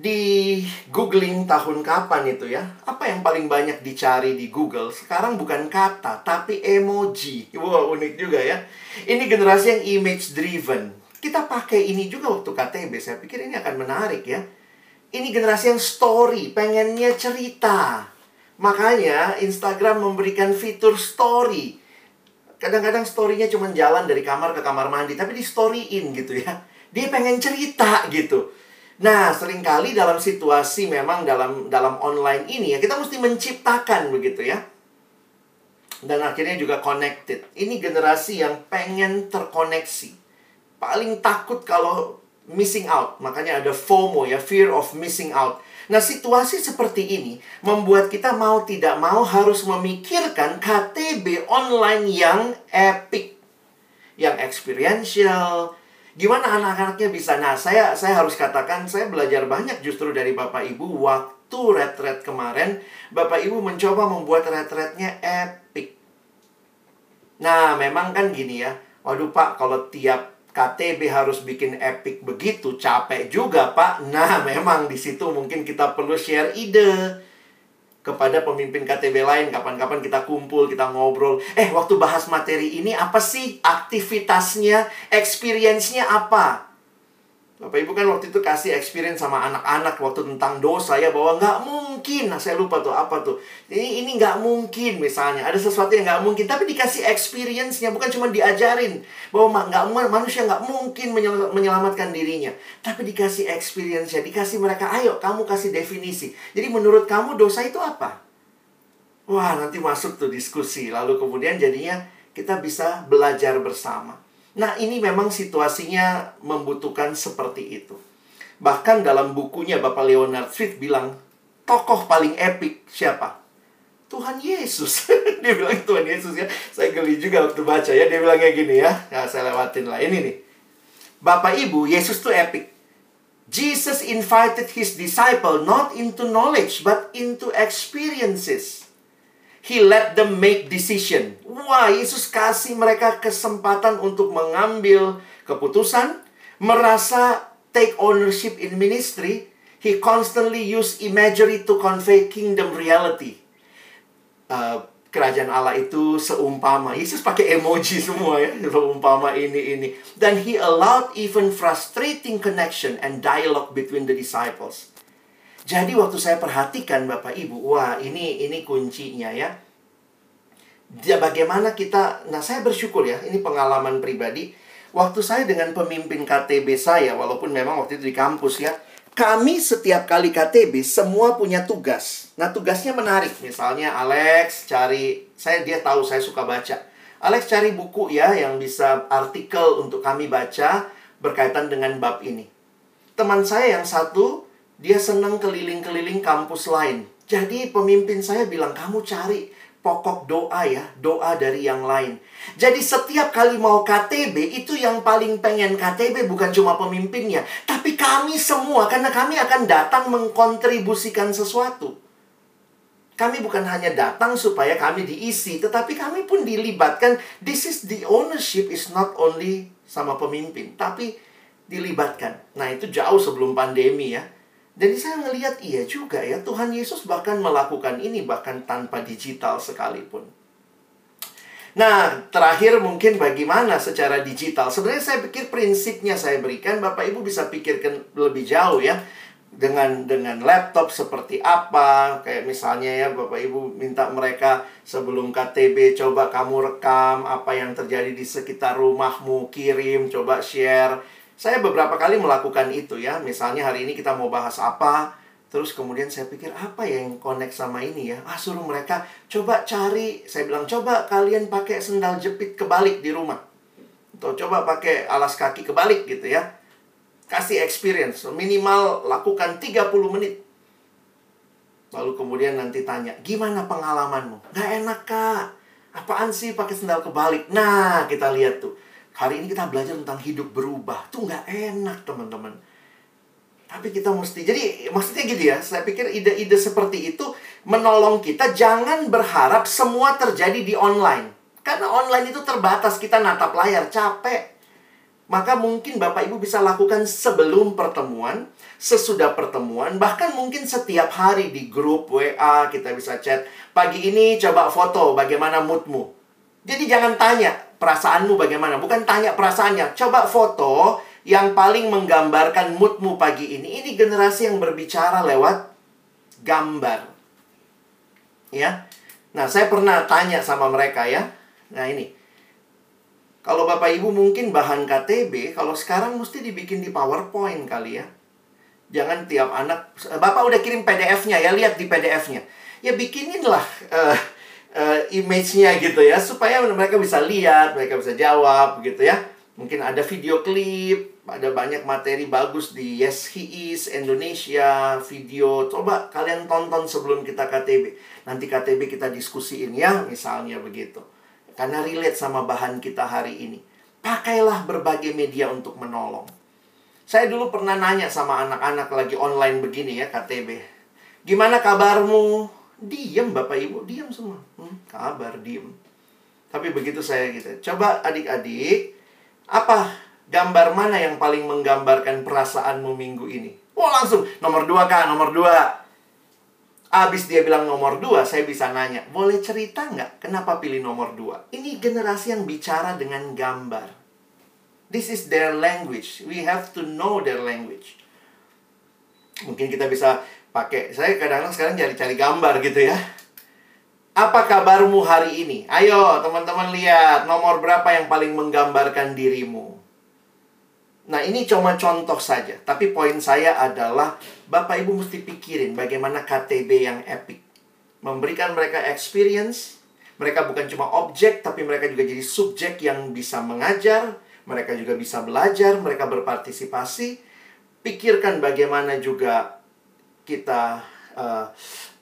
Di googling tahun kapan itu ya? Apa yang paling banyak dicari di Google? Sekarang bukan kata, tapi emoji. Wow, unik juga ya. Ini generasi yang image driven. Kita pakai ini juga waktu KTB. Saya pikir ini akan menarik ya ini generasi yang story, pengennya cerita. Makanya Instagram memberikan fitur story. Kadang-kadang story-nya cuma jalan dari kamar ke kamar mandi, tapi di storyin gitu ya. Dia pengen cerita gitu. Nah, sering kali dalam situasi memang dalam dalam online ini ya, kita mesti menciptakan begitu ya. Dan akhirnya juga connected. Ini generasi yang pengen terkoneksi. Paling takut kalau missing out. Makanya ada FOMO ya, fear of missing out. Nah, situasi seperti ini membuat kita mau tidak mau harus memikirkan KTB online yang epic, yang experiential. Gimana anak-anaknya bisa? Nah, saya saya harus katakan saya belajar banyak justru dari Bapak Ibu waktu retret kemarin. Bapak Ibu mencoba membuat retretnya epic. Nah, memang kan gini ya. Waduh Pak, kalau tiap KTB harus bikin epic begitu capek juga pak nah memang di situ mungkin kita perlu share ide kepada pemimpin KTB lain. Kapan-kapan kita kumpul kita ngobrol. Eh waktu bahas materi ini apa sih? Aktivitasnya experience-nya apa Bapak Ibu kan waktu itu kasih experience sama anak-anak waktu tentang dosa ya bahwa nggak mungkin. Nah saya lupa tuh apa tuh. Ini ini nggak mungkin misalnya ada sesuatu yang nggak mungkin tapi dikasih experience-nya bukan cuma diajarin bahwa nggak manusia nggak mungkin menyelamatkan dirinya tapi dikasih experience-nya dikasih mereka ayo kamu kasih definisi. Jadi menurut kamu dosa itu apa? Wah nanti masuk tuh diskusi lalu kemudian jadinya kita bisa belajar bersama. Nah, ini memang situasinya membutuhkan seperti itu. Bahkan dalam bukunya Bapak Leonard Swift bilang, tokoh paling epic siapa? Tuhan Yesus. dia bilang Tuhan Yesus ya. Saya geli juga waktu baca ya. Dia bilangnya gini ya. Nah, saya lewatin lah. Ini nih. Bapak Ibu, Yesus tuh epic. Jesus invited his disciple not into knowledge but into experiences. He let them make decision. Wah, Yesus kasih mereka kesempatan untuk mengambil keputusan, merasa take ownership in ministry. He constantly use imagery to convey kingdom reality. Uh, kerajaan Allah itu seumpama. Yesus pakai emoji semua ya, seumpama ini ini. Dan he allowed even frustrating connection and dialogue between the disciples. Jadi waktu saya perhatikan Bapak Ibu, wah ini ini kuncinya ya. dia bagaimana kita nah saya bersyukur ya ini pengalaman pribadi. Waktu saya dengan pemimpin KTB saya walaupun memang waktu itu di kampus ya kami setiap kali KTB semua punya tugas. Nah tugasnya menarik. Misalnya Alex cari saya dia tahu saya suka baca. Alex cari buku ya yang bisa artikel untuk kami baca berkaitan dengan bab ini. Teman saya yang satu dia senang keliling-keliling kampus lain jadi pemimpin saya bilang kamu cari pokok doa ya, doa dari yang lain. Jadi setiap kali mau KTB itu yang paling pengen KTB bukan cuma pemimpinnya, tapi kami semua karena kami akan datang mengkontribusikan sesuatu. Kami bukan hanya datang supaya kami diisi, tetapi kami pun dilibatkan. This is the ownership is not only sama pemimpin, tapi dilibatkan. Nah, itu jauh sebelum pandemi ya. Jadi saya ngelihat iya juga ya, Tuhan Yesus bahkan melakukan ini bahkan tanpa digital sekalipun. Nah, terakhir mungkin bagaimana secara digital. Sebenarnya saya pikir prinsipnya saya berikan, Bapak Ibu bisa pikirkan lebih jauh ya. Dengan dengan laptop seperti apa, kayak misalnya ya Bapak Ibu minta mereka sebelum KTB coba kamu rekam apa yang terjadi di sekitar rumahmu, kirim, coba share saya beberapa kali melakukan itu ya. Misalnya hari ini kita mau bahas apa, terus kemudian saya pikir apa ya yang connect sama ini ya? Ah, suruh mereka coba cari. Saya bilang coba kalian pakai sendal jepit kebalik di rumah. Atau coba pakai alas kaki kebalik gitu ya. Kasih experience, minimal lakukan 30 menit. Lalu kemudian nanti tanya, gimana pengalamanmu? Gak enak kak. Apaan sih pakai sendal kebalik? Nah, kita lihat tuh Hari ini kita belajar tentang hidup berubah. Tuh nggak enak, teman-teman. Tapi kita mesti, jadi maksudnya gitu ya, saya pikir ide-ide seperti itu menolong kita jangan berharap semua terjadi di online. Karena online itu terbatas, kita natap layar, capek. Maka mungkin Bapak Ibu bisa lakukan sebelum pertemuan, sesudah pertemuan, bahkan mungkin setiap hari di grup WA kita bisa chat. Pagi ini coba foto bagaimana moodmu. Jadi jangan tanya, perasaanmu bagaimana. Bukan tanya perasaannya. Coba foto yang paling menggambarkan moodmu pagi ini. Ini generasi yang berbicara lewat gambar. Ya. Nah, saya pernah tanya sama mereka ya. Nah, ini. Kalau Bapak Ibu mungkin bahan KTB, kalau sekarang mesti dibikin di PowerPoint kali ya. Jangan tiap anak, Bapak udah kirim PDF-nya ya, lihat di PDF-nya. Ya bikininlah uh, uh, image-nya gitu ya supaya mereka bisa lihat, mereka bisa jawab gitu ya. Mungkin ada video klip, ada banyak materi bagus di Yes He Is Indonesia video. Coba kalian tonton sebelum kita KTB. Nanti KTB kita diskusiin ya, misalnya begitu. Karena relate sama bahan kita hari ini. Pakailah berbagai media untuk menolong. Saya dulu pernah nanya sama anak-anak lagi online begini ya KTB. Gimana kabarmu? Diam Bapak Ibu, diam semua. Hmm, kabar, diam. Tapi begitu saya gitu. Coba adik-adik, apa gambar mana yang paling menggambarkan perasaanmu minggu ini? Oh langsung, nomor dua kak, nomor dua. Abis dia bilang nomor dua, saya bisa nanya, boleh cerita nggak kenapa pilih nomor dua? Ini generasi yang bicara dengan gambar. This is their language. We have to know their language. Mungkin kita bisa pakai saya kadang-kadang sekarang cari-cari gambar gitu ya. Apa kabarmu hari ini? Ayo teman-teman lihat nomor berapa yang paling menggambarkan dirimu. Nah ini cuma contoh saja tapi poin saya adalah bapak ibu mesti pikirin bagaimana KTB yang epic. Memberikan mereka experience mereka bukan cuma objek tapi mereka juga jadi subjek yang bisa mengajar mereka juga bisa belajar mereka berpartisipasi. Pikirkan bagaimana juga kita uh,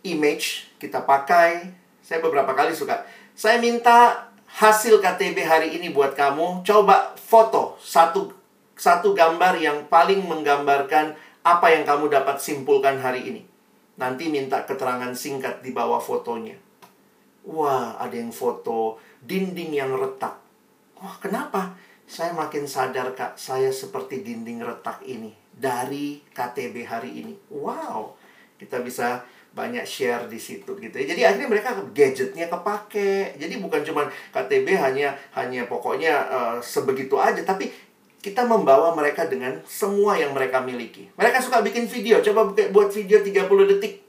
image kita pakai. Saya beberapa kali suka. Saya minta hasil KTB hari ini buat kamu. Coba foto satu satu gambar yang paling menggambarkan apa yang kamu dapat simpulkan hari ini. Nanti minta keterangan singkat di bawah fotonya. Wah, ada yang foto dinding yang retak. Wah, kenapa? Saya makin sadar, Kak, saya seperti dinding retak ini dari KTB hari ini. Wow, kita bisa banyak share di situ gitu ya. Jadi akhirnya mereka gadgetnya kepake. Jadi bukan cuma KTB hanya hanya pokoknya uh, sebegitu aja, tapi kita membawa mereka dengan semua yang mereka miliki. Mereka suka bikin video, coba buat video 30 detik.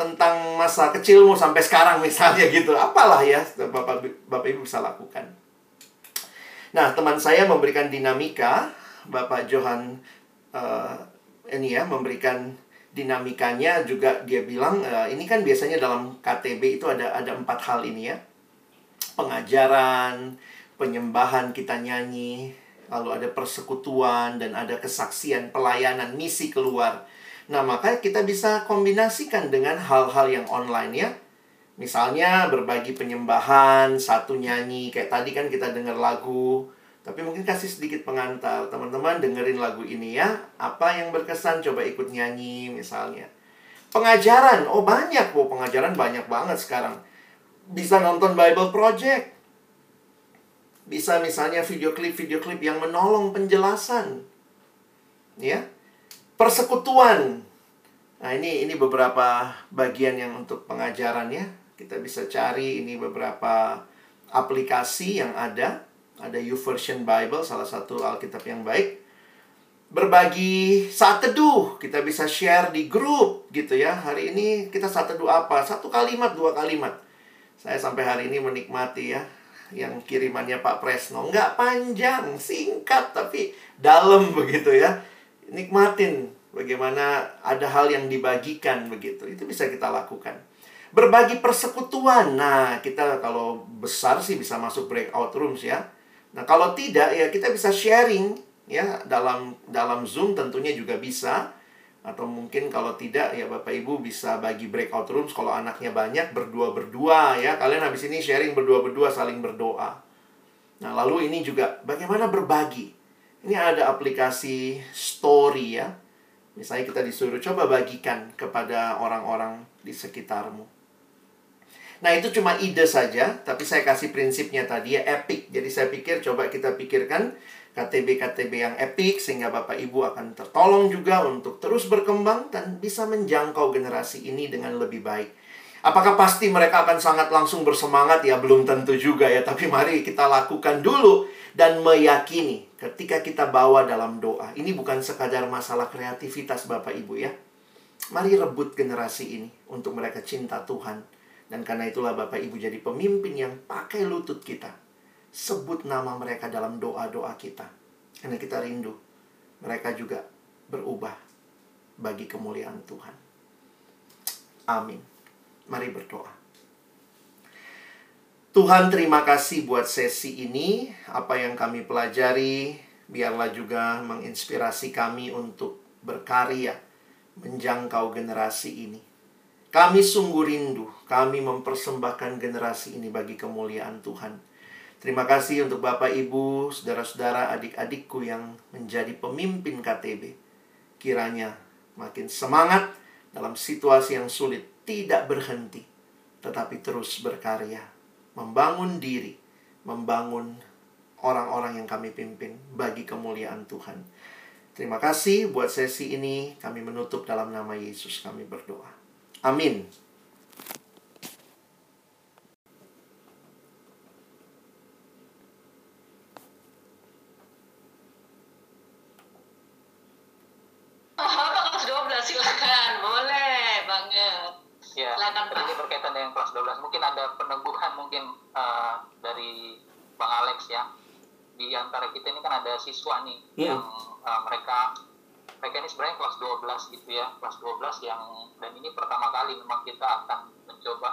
tentang masa kecilmu sampai sekarang misalnya gitu. Apalah ya Bapak Bapak Ibu bisa lakukan. Nah, teman saya memberikan dinamika, Bapak Johan uh, ini ya memberikan dinamikanya juga dia bilang uh, ini kan biasanya dalam KTB itu ada ada empat hal ini ya. Pengajaran penyembahan kita nyanyi lalu ada persekutuan dan ada kesaksian pelayanan misi keluar. Nah maka kita bisa kombinasikan dengan hal-hal yang online ya. Misalnya berbagi penyembahan satu nyanyi kayak tadi kan kita dengar lagu tapi mungkin kasih sedikit pengantar. Teman-teman dengerin lagu ini ya. Apa yang berkesan coba ikut nyanyi misalnya. Pengajaran. Oh banyak. Oh pengajaran banyak banget sekarang. Bisa nonton Bible Project. Bisa misalnya video klip-video klip yang menolong penjelasan. Ya. Persekutuan. Nah, ini ini beberapa bagian yang untuk pengajaran ya. Kita bisa cari ini beberapa aplikasi yang ada ada YouVersion Bible, salah satu Alkitab yang baik. Berbagi saat teduh, kita bisa share di grup gitu ya. Hari ini kita saat teduh apa? Satu kalimat, dua kalimat. Saya sampai hari ini menikmati ya yang kirimannya Pak Presno. Nggak panjang, singkat tapi dalam begitu ya. Nikmatin bagaimana ada hal yang dibagikan begitu. Itu bisa kita lakukan. Berbagi persekutuan. Nah, kita kalau besar sih bisa masuk breakout rooms ya Nah, kalau tidak ya kita bisa sharing ya dalam dalam Zoom tentunya juga bisa atau mungkin kalau tidak ya Bapak Ibu bisa bagi breakout rooms kalau anaknya banyak berdua-berdua ya. Kalian habis ini sharing berdua-berdua saling berdoa. Nah, lalu ini juga bagaimana berbagi. Ini ada aplikasi story ya. Misalnya kita disuruh coba bagikan kepada orang-orang di sekitarmu. Nah, itu cuma ide saja, tapi saya kasih prinsipnya tadi ya epic. Jadi saya pikir coba kita pikirkan KTB-KTB yang epic sehingga Bapak Ibu akan tertolong juga untuk terus berkembang dan bisa menjangkau generasi ini dengan lebih baik. Apakah pasti mereka akan sangat langsung bersemangat? Ya belum tentu juga ya, tapi mari kita lakukan dulu dan meyakini ketika kita bawa dalam doa. Ini bukan sekadar masalah kreativitas Bapak Ibu ya. Mari rebut generasi ini untuk mereka cinta Tuhan dan karena itulah Bapak Ibu jadi pemimpin yang pakai lutut kita. Sebut nama mereka dalam doa-doa kita. Karena kita rindu. Mereka juga berubah bagi kemuliaan Tuhan. Amin. Mari berdoa. Tuhan terima kasih buat sesi ini. Apa yang kami pelajari, biarlah juga menginspirasi kami untuk berkarya, menjangkau generasi ini. Kami sungguh rindu, kami mempersembahkan generasi ini bagi kemuliaan Tuhan. Terima kasih untuk Bapak, Ibu, saudara-saudara, adik-adikku yang menjadi pemimpin KTB. Kiranya makin semangat dalam situasi yang sulit, tidak berhenti, tetapi terus berkarya, membangun diri, membangun orang-orang yang kami pimpin bagi kemuliaan Tuhan. Terima kasih buat sesi ini. Kami menutup dalam nama Yesus. Kami berdoa. Amin. silakan boleh banget ya silakan ini berkaitan dengan kelas 12 mungkin ada peneguhan mungkin uh, dari bang Alex ya di antara kita ini kan ada siswa nih hmm. yang uh, mereka mereka ini sebenarnya kelas 12 gitu ya kelas 12 yang dan ini pertama kali memang kita akan mencoba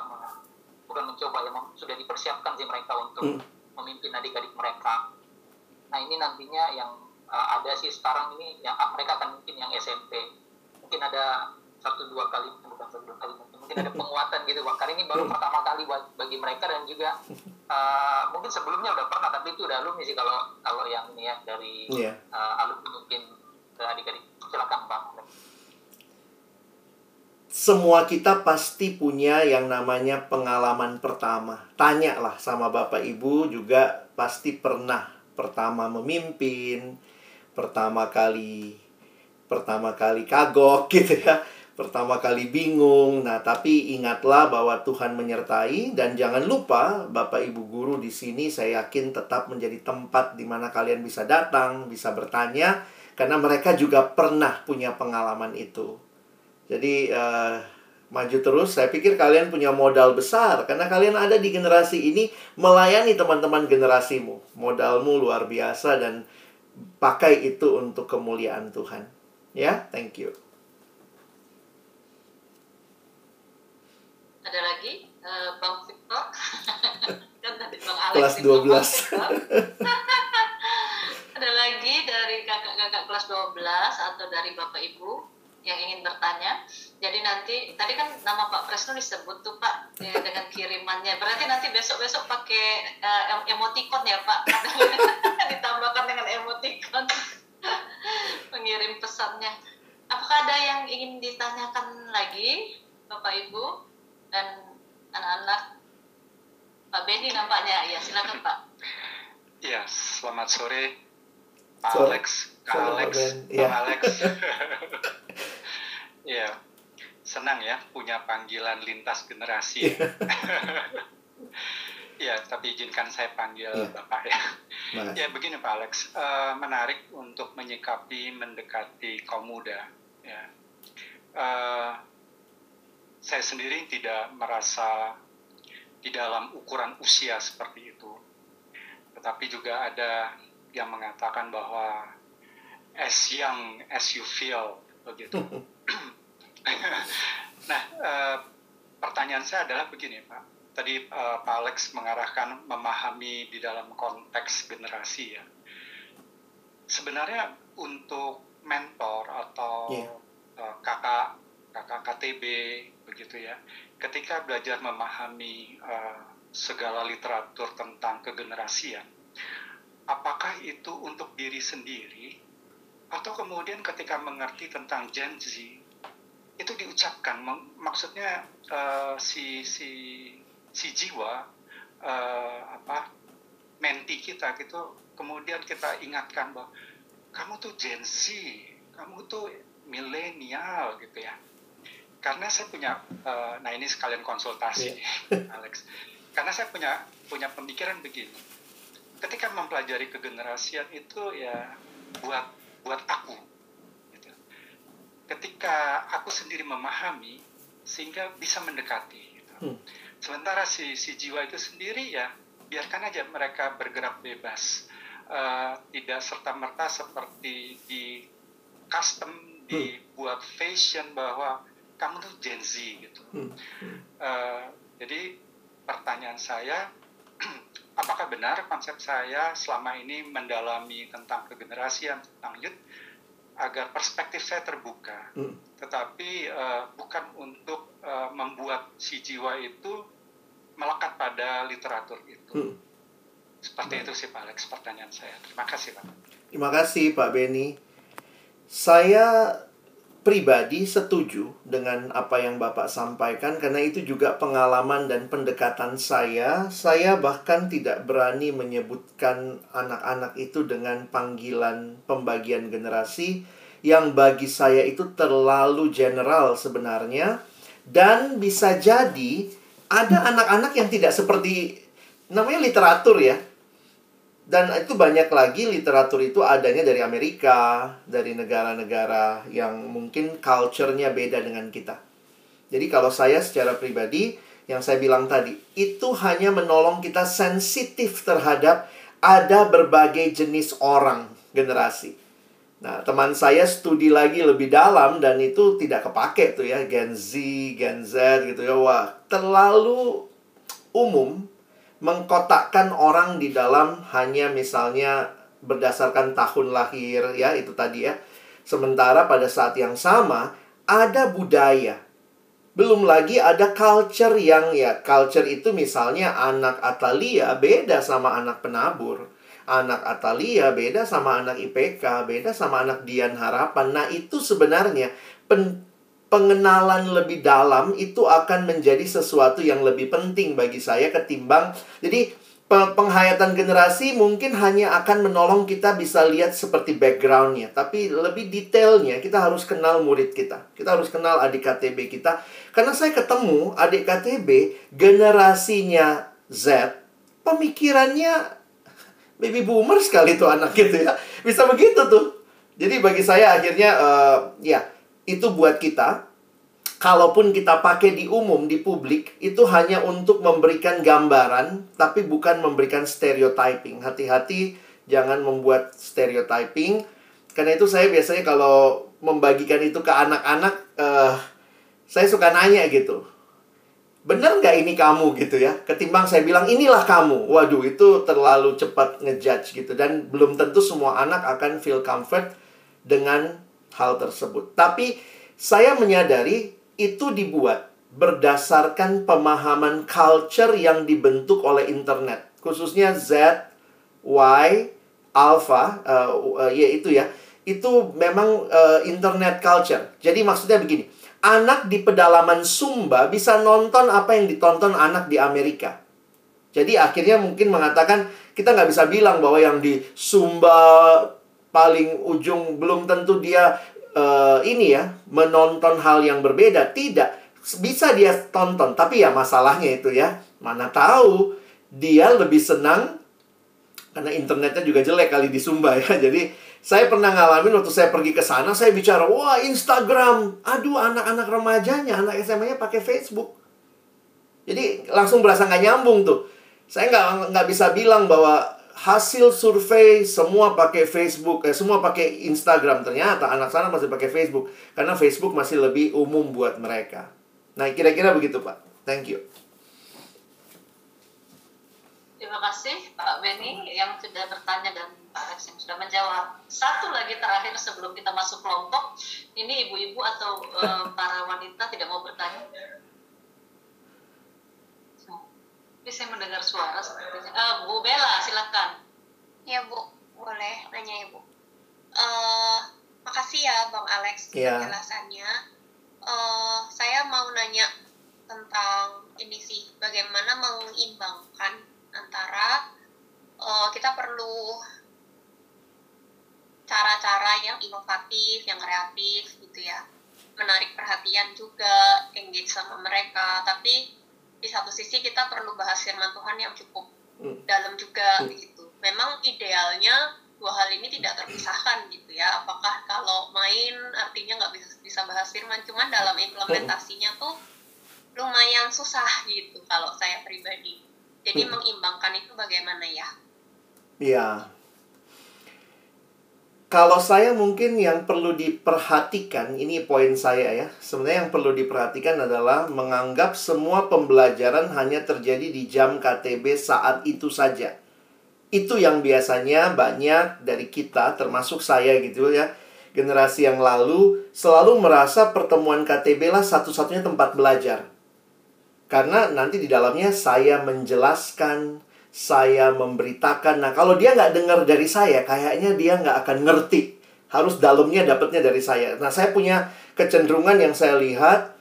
bukan mencoba ya sudah dipersiapkan sih mereka untuk hmm. memimpin adik-adik mereka nah ini nantinya yang uh, ada sih sekarang ini yang uh, mereka akan mungkin yang SMP mungkin ada satu dua kali bukan satu dua kali mungkin ada penguatan gitu bang kali ini baru hmm. pertama kali buat bagi mereka dan juga uh, mungkin sebelumnya udah pernah tapi itu udah alumni sih kalau kalau yang ini ya dari yeah. Iya. uh, alumni mungkin adik-adik silakan bang semua kita pasti punya yang namanya pengalaman pertama. Tanyalah sama Bapak Ibu juga pasti pernah pertama memimpin, pertama kali pertama kali kagok gitu ya. Pertama kali bingung. Nah, tapi ingatlah bahwa Tuhan menyertai dan jangan lupa Bapak Ibu guru di sini saya yakin tetap menjadi tempat di mana kalian bisa datang, bisa bertanya karena mereka juga pernah punya pengalaman itu. Jadi uh, maju terus. Saya pikir kalian punya modal besar karena kalian ada di generasi ini melayani teman-teman generasimu. Modalmu luar biasa dan pakai itu untuk kemuliaan Tuhan. Ya, thank you. Ada lagi uh, Bang Victor? kan tadi Bang Alex Kelas 12. Ada lagi dari kakak-kakak kelas 12 atau dari Bapak Ibu yang ingin bertanya. Jadi nanti tadi kan nama Pak Presno disebut tuh Pak ya, dengan kirimannya. Berarti nanti besok-besok pakai uh, emoticon ya Pak. Ditambahkan dengan emoticon mengirim pesannya. Apakah ada yang ingin ditanyakan lagi Bapak Ibu dan anak-anak? Pak Benny nampaknya ya silakan Pak. Ya, selamat sore Pak So- Alex, Kak selamat Alex, Ben. Bang Iya. Ya, senang ya punya panggilan lintas generasi. Ya, tapi izinkan saya panggil Iya. Bapak ya. Mas. Ya begini Pak Alex, Eh, menarik untuk menyikapi mendekati kaum muda. Ya, Eh, saya sendiri tidak merasa di dalam ukuran usia seperti itu, tetapi juga ada yang mengatakan bahwa as young as you feel begitu. nah, eh, pertanyaan saya adalah begini Pak. Tadi eh, Pak Alex mengarahkan memahami di dalam konteks generasi ya. Sebenarnya untuk mentor atau Iya. eh, kakak kakak KTB begitu ya, ketika belajar memahami eh, segala literatur tentang kegenerasian, apakah itu untuk diri sendiri atau kemudian ketika mengerti tentang Gen Z itu diucapkan. Mak- maksudnya eh, si si si jiwa eh, apa menti kita gitu kemudian kita ingatkan bahwa kamu tuh Gen Z kamu tuh milenial gitu ya. Karena saya punya eh, nah ini sekalian konsultasi Alex. Karena saya punya punya pemikiran begini. Ketika mempelajari kegenerasian itu ya buat buat aku gitu. ketika aku sendiri memahami sehingga bisa mendekati gitu. Hmm. sementara si si jiwa itu sendiri ya biarkan aja mereka bergerak bebas Eh, tidak serta merta seperti di custom dibuat fashion bahwa kamu tuh Gen Z gitu Hmm. Eh, jadi pertanyaan saya, apakah benar konsep saya selama ini mendalami tentang kegenerasian, tentang youth, agar perspektif saya terbuka, Hmm. tetapi eh, bukan untuk eh, membuat si jiwa itu melekat pada literatur itu. Hmm. Seperti itu sih Pak Alex pertanyaan saya. Terima kasih Pak. Terima kasih Pak Beni. Saya pribadi setuju dengan apa yang Bapak sampaikan karena itu juga pengalaman dan pendekatan saya. Saya bahkan tidak berani menyebutkan anak-anak itu dengan panggilan pembagian generasi yang bagi saya itu terlalu general sebenarnya dan bisa jadi ada anak-anak yang tidak seperti namanya literatur ya dan itu banyak lagi literatur itu adanya dari Amerika, dari negara-negara yang mungkin culture-nya beda dengan kita. Jadi kalau saya secara pribadi, yang saya bilang tadi, itu hanya menolong kita sensitif terhadap ada berbagai jenis orang generasi. Nah, teman saya studi lagi lebih dalam dan itu tidak kepake tuh ya, Gen Z, Gen Z gitu ya. Wah, terlalu umum mengkotakkan orang di dalam hanya misalnya berdasarkan tahun lahir ya itu tadi ya. Sementara pada saat yang sama ada budaya. Belum lagi ada culture yang ya culture itu misalnya anak Atalia beda sama anak penabur. Anak Atalia beda sama anak IPK, beda sama anak Dian Harapan. Nah, itu sebenarnya pengenalan lebih dalam itu akan menjadi sesuatu yang lebih penting bagi saya ketimbang jadi pe- penghayatan generasi mungkin hanya akan menolong kita bisa lihat seperti backgroundnya tapi lebih detailnya kita harus kenal murid kita kita harus kenal adik KTB kita. Karena saya ketemu adik KTB generasinya Z pemikirannya baby boomer sekali tuh anak gitu ya. Bisa begitu tuh. Jadi bagi saya akhirnya eh, ya itu buat kita kalaupun kita pakai di umum di publik itu hanya untuk memberikan gambaran tapi bukan memberikan stereotyping. Hati-hati jangan membuat stereotyping. Karena itu saya biasanya kalau membagikan itu ke anak-anak uh, saya suka nanya gitu bener nggak ini kamu gitu ya ketimbang saya bilang inilah kamu waduh itu terlalu cepat ngejudge gitu dan belum tentu semua anak akan feel comfort dengan hal tersebut. Tapi saya menyadari itu dibuat berdasarkan pemahaman culture yang dibentuk oleh internet. Khususnya Z Y alpha uh, uh, ya itu ya. Itu memang uh, internet culture. Jadi maksudnya begini anak di pedalaman Sumba bisa nonton apa yang ditonton anak di Amerika. Jadi akhirnya mungkin mengatakan kita nggak bisa bilang bahwa yang di Sumba paling ujung belum tentu dia uh, ini ya menonton hal yang berbeda. Tidak bisa dia tonton, tapi ya masalahnya itu ya mana tahu dia lebih senang karena internetnya juga jelek kali di Sumba ya. Jadi saya pernah ngalamin waktu saya pergi ke sana, saya bicara, wah Instagram. Aduh, anak-anak remajanya, anak SMA-nya pakai Facebook. Jadi langsung berasa nggak nyambung tuh. Saya nggak nggak bisa bilang bahwa hasil survei semua pakai Facebook, eh, semua pakai Instagram. Ternyata anak sana masih pakai Facebook karena Facebook masih lebih umum buat mereka. Nah, kira-kira begitu, Pak. Thank you. Terima kasih Pak Beni yang sudah bertanya dan Pak Alex yang sudah menjawab. Satu lagi terakhir sebelum kita masuk kelompok, ini ibu-ibu atau uh, para wanita tidak mau bertanya? Tapi saya mendengar suara sepertinya. Uh, Bu Bella, silakan. Ya Bu, boleh nanya Ibu. Uh, makasih ya Bang Alex yeah. penjelasannya. Uh, saya mau nanya tentang ini sih, bagaimana mengimbangkan antara uh, kita perlu cara-cara yang inovatif, yang kreatif gitu ya, menarik perhatian juga, engage sama mereka. Tapi di satu sisi kita perlu bahas firman Tuhan yang cukup hmm. dalam juga hmm. gitu. Memang idealnya dua hal ini tidak terpisahkan gitu ya. Apakah kalau main artinya nggak bisa bisa bahas firman, cuman dalam implementasinya tuh lumayan susah gitu kalau saya pribadi. Jadi hmm. mengimbangkan itu bagaimana ya? Iya. Kalau saya mungkin yang perlu diperhatikan, ini poin saya ya. Sebenarnya yang perlu diperhatikan adalah menganggap semua pembelajaran hanya terjadi di jam KTB saat itu saja. Itu yang biasanya banyak dari kita, termasuk saya gitu ya, generasi yang lalu selalu merasa pertemuan KTB lah satu-satunya tempat belajar. Karena nanti di dalamnya saya menjelaskan, saya memberitakan. Nah, kalau dia nggak dengar dari saya, kayaknya dia nggak akan ngerti. Harus dalamnya dapatnya dari saya. Nah, saya punya kecenderungan yang saya lihat,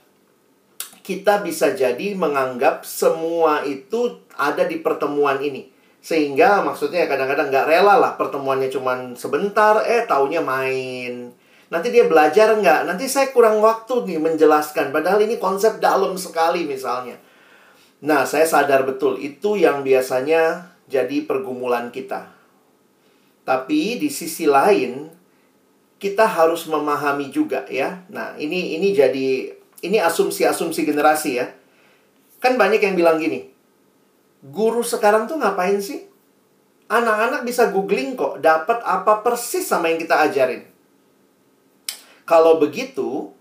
kita bisa jadi menganggap semua itu ada di pertemuan ini. Sehingga maksudnya kadang-kadang nggak rela lah pertemuannya cuma sebentar, eh taunya main. Nanti dia belajar nggak? Nanti saya kurang waktu nih menjelaskan. Padahal ini konsep dalam sekali misalnya. Nah, saya sadar betul itu yang biasanya jadi pergumulan kita. Tapi di sisi lain, kita harus memahami juga ya. Nah, ini ini jadi ini asumsi-asumsi generasi ya. Kan banyak yang bilang gini, guru sekarang tuh ngapain sih? Anak-anak bisa googling kok, dapat apa persis sama yang kita ajarin. Kalau begitu,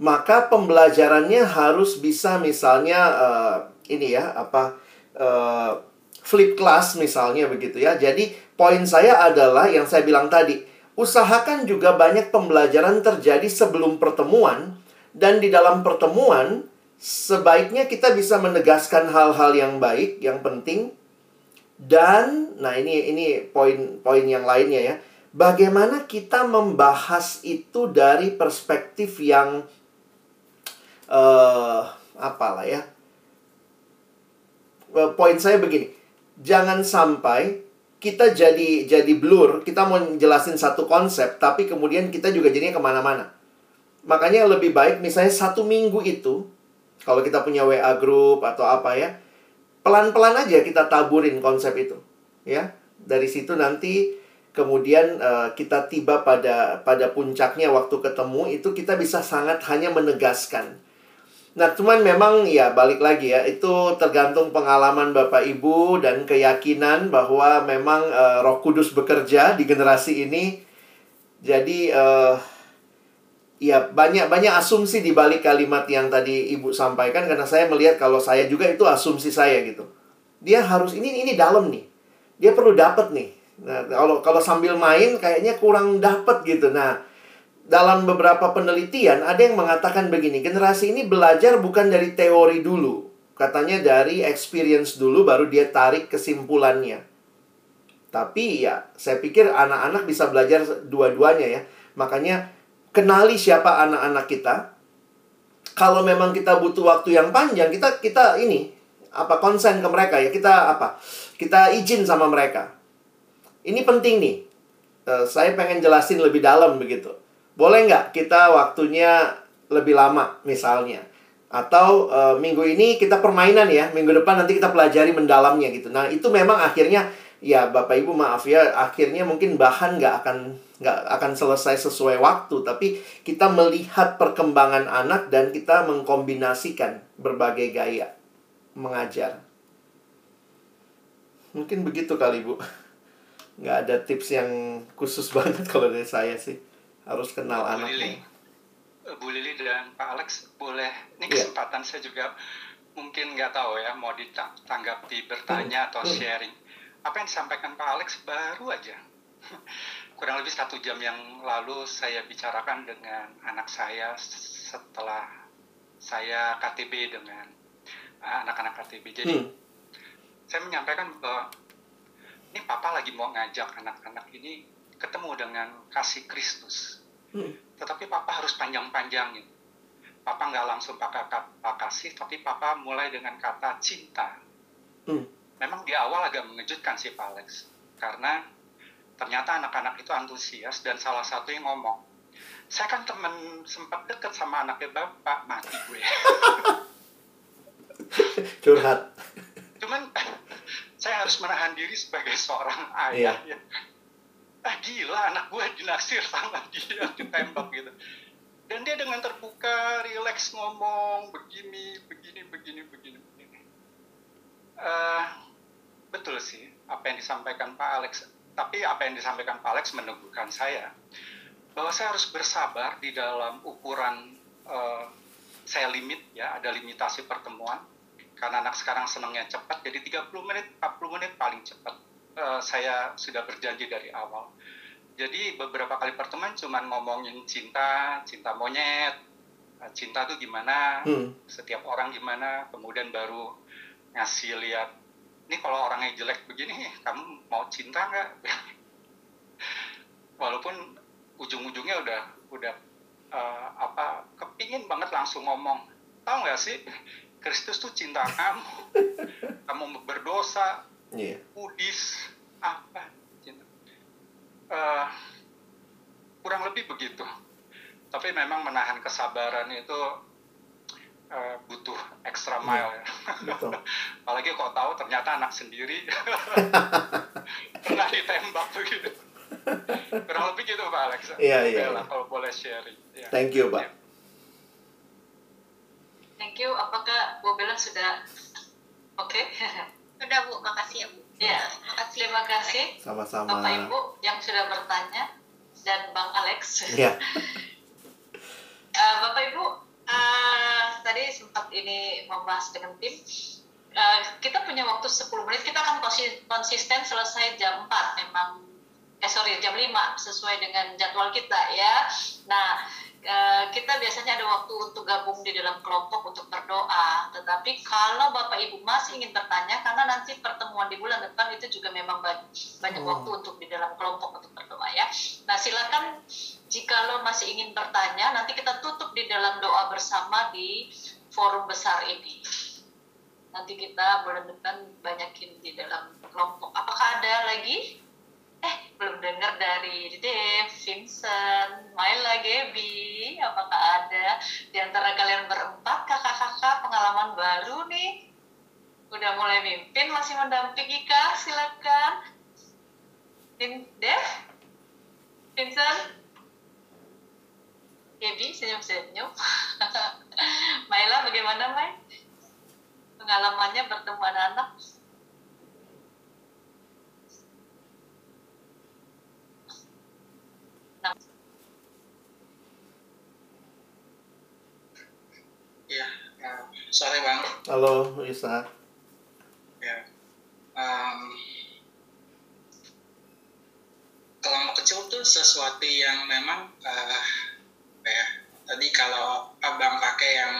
maka pembelajarannya harus bisa misalnya uh, ini ya apa uh, flip class misalnya begitu ya. Jadi poin saya adalah yang saya bilang tadi, usahakan juga banyak pembelajaran terjadi sebelum pertemuan dan di dalam pertemuan sebaiknya kita bisa menegaskan hal-hal yang baik, yang penting dan nah ini ini poin-poin yang lainnya ya bagaimana kita membahas itu dari perspektif yang uh, apalah ya poin saya begini. Jangan sampai kita jadi jadi blur kita mau jelasin satu konsep tapi kemudian kita juga jadinya ke mana-mana. Makanya lebih baik misalnya satu minggu itu kalau kita punya WA group atau apa ya pelan-pelan aja kita taburin konsep itu ya. Dari situ nanti kemudian uh, kita tiba pada pada puncaknya waktu ketemu itu kita bisa sangat hanya menegaskan Nah, cuman memang ya balik lagi ya, itu tergantung pengalaman Bapak Ibu dan keyakinan bahwa memang uh, Roh Kudus bekerja di generasi ini. Jadi uh, ya banyak banyak asumsi di balik kalimat yang tadi Ibu sampaikan karena saya melihat kalau saya juga itu asumsi saya gitu. Dia harus ini ini dalam nih. Dia perlu dapat nih. Nah, kalau kalau sambil main kayaknya kurang dapat gitu. Nah, dalam beberapa penelitian ada yang mengatakan begini, generasi ini belajar bukan dari teori dulu. Katanya dari experience dulu baru dia tarik kesimpulannya. Tapi ya, saya pikir anak-anak bisa belajar dua-duanya ya. Makanya kenali siapa anak-anak kita. Kalau memang kita butuh waktu yang panjang, kita kita ini apa konsen ke mereka ya. Kita apa? Kita izin sama mereka. Ini penting nih. Uh, saya pengen jelasin lebih dalam begitu boleh nggak kita waktunya lebih lama misalnya? Atau e, minggu ini kita permainan ya, minggu depan nanti kita pelajari mendalamnya gitu. Nah itu memang akhirnya ya Bapak Ibu maaf ya, akhirnya mungkin bahan nggak akan nggak akan selesai sesuai waktu, tapi kita melihat perkembangan anak dan kita mengkombinasikan berbagai gaya mengajar. Mungkin begitu kali Bu. Nggak ada tips yang khusus banget kalau dari saya sih harus kenal Bu anaknya. Lili, Bu Lili dan Pak Alex boleh ini Iya. kesempatan saya juga mungkin nggak tahu ya mau ditanggapi bertanya atau Hmm. sharing apa yang disampaikan Pak Alex baru aja kurang lebih satu jam yang lalu saya bicarakan dengan anak saya setelah saya KTB dengan anak-anak KTB jadi Hmm. saya menyampaikan bahwa ini papa lagi mau ngajak anak-anak ini ketemu dengan kasih Kristus. Hmm. Tetapi papa harus panjang-panjangin. Papa nggak langsung pakai kata kasih, tapi papa mulai dengan kata cinta. Hmm. Memang di awal agak mengejutkan sih Pak Alex. Karena ternyata anak-anak itu antusias dan salah satu yang ngomong, saya kan temen sempat deket sama anaknya bapak, mati gue. Curhat. Cuman saya harus menahan diri sebagai seorang Iya. ayah ya. Ah gila anak gue dinaksir sama dia ditembak gitu. Dan dia dengan terbuka, rileks ngomong begini, begini, begini, begini, begini. Eh, betul sih apa yang disampaikan Pak Alex. Tapi apa yang disampaikan Pak Alex meneguhkan saya bahwa saya harus bersabar di dalam ukuran eh, saya limit ya, ada limitasi pertemuan karena anak sekarang senangnya cepat jadi 30 menit 40 menit paling cepat Eh, saya sudah berjanji dari awal jadi beberapa kali pertemuan cuman ngomongin cinta cinta monyet Eh, cinta tuh gimana Hmm. setiap orang gimana kemudian baru ngasih lihat ini kalau orangnya jelek begini kamu mau cinta nggak walaupun ujung-ujungnya udah udah eh, apa kepingin banget langsung ngomong tahu nggak sih Kristus tuh cinta kamu kamu berdosa Iya. kudis apa cinta Eh, kurang lebih begitu tapi memang menahan kesabaran itu eh, butuh extra mile ya Betul. apalagi kok tahu ternyata anak sendiri pernah ditembak begitu kurang lebih gitu Pak Alex Iya, iya, iya. kalau boleh sharing ya. Thank you, Pak. Ya. Thank you. Apakah Bu Bella sudah oke? Udah Bu, makasih ya Bu. Ya, makasih. Terima kasih Sama-sama. Bapak Ibu yang sudah bertanya dan Bang Alex. Iya. Eh, Bapak Ibu, eh, tadi sempat ini membahas dengan tim. Eh, kita punya waktu 10 menit, kita akan konsi- konsisten selesai jam 4 memang eh sorry jam 5 sesuai dengan jadwal kita ya. Nah, eh, kita biasanya ada waktu untuk gabung di dalam kelompok untuk berdoa. Tetapi kalau Bapak Ibu masih ingin bertanya karena nanti pertemuan di bulan depan itu juga memang banyak, banyak Oh. waktu untuk di dalam kelompok untuk berdoa ya. Nah, silakan jika lo masih ingin bertanya, nanti kita tutup di dalam doa bersama di forum besar ini. Nanti kita bulan depan banyakin di dalam kelompok. Apakah ada lagi? Eh, belum dengar dari Dave, Vincent, Myla, Gaby. Apakah ada di antara kalian berempat kakak-kakak pengalaman baru nih? Udah mulai mimpin, masih mendampingi kah? Silakan. Vin, Dev? Vincent? Gaby senyum-senyum. Myla bagaimana Mai? Pengalamannya bertemu anak-anak? Iya, uh, sore bang. Halo, Isa. Ya, um, kelompok kecil tuh sesuatu yang memang uh, ya tadi kalau abang pakai yang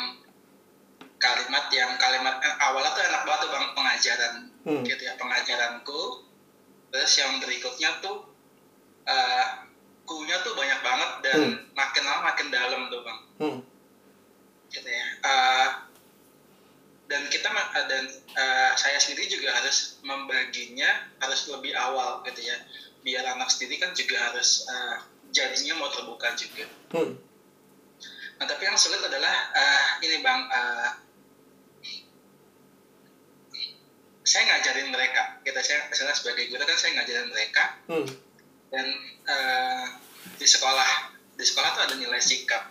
kalimat yang kalimat eh, awalnya tuh enak banget tuh bang pengajaran Hmm. gitu ya pengajaranku terus yang berikutnya tuh uh, kunya tuh banyak banget dan Hmm. makin lama makin dalam tuh bang Hmm. gitu ya. Uh, dan kita ma- uh, dan uh, saya sendiri juga harus membaginya harus lebih awal gitu ya biar anak sendiri kan juga harus uh, jadinya mau terbuka juga Hmm. nah tapi yang sulit adalah uh, ini bang uh, saya ngajarin mereka kita saya misalnya sebagai guru kan saya ngajarin mereka Hmm. dan uh, di sekolah di sekolah tuh ada nilai sikap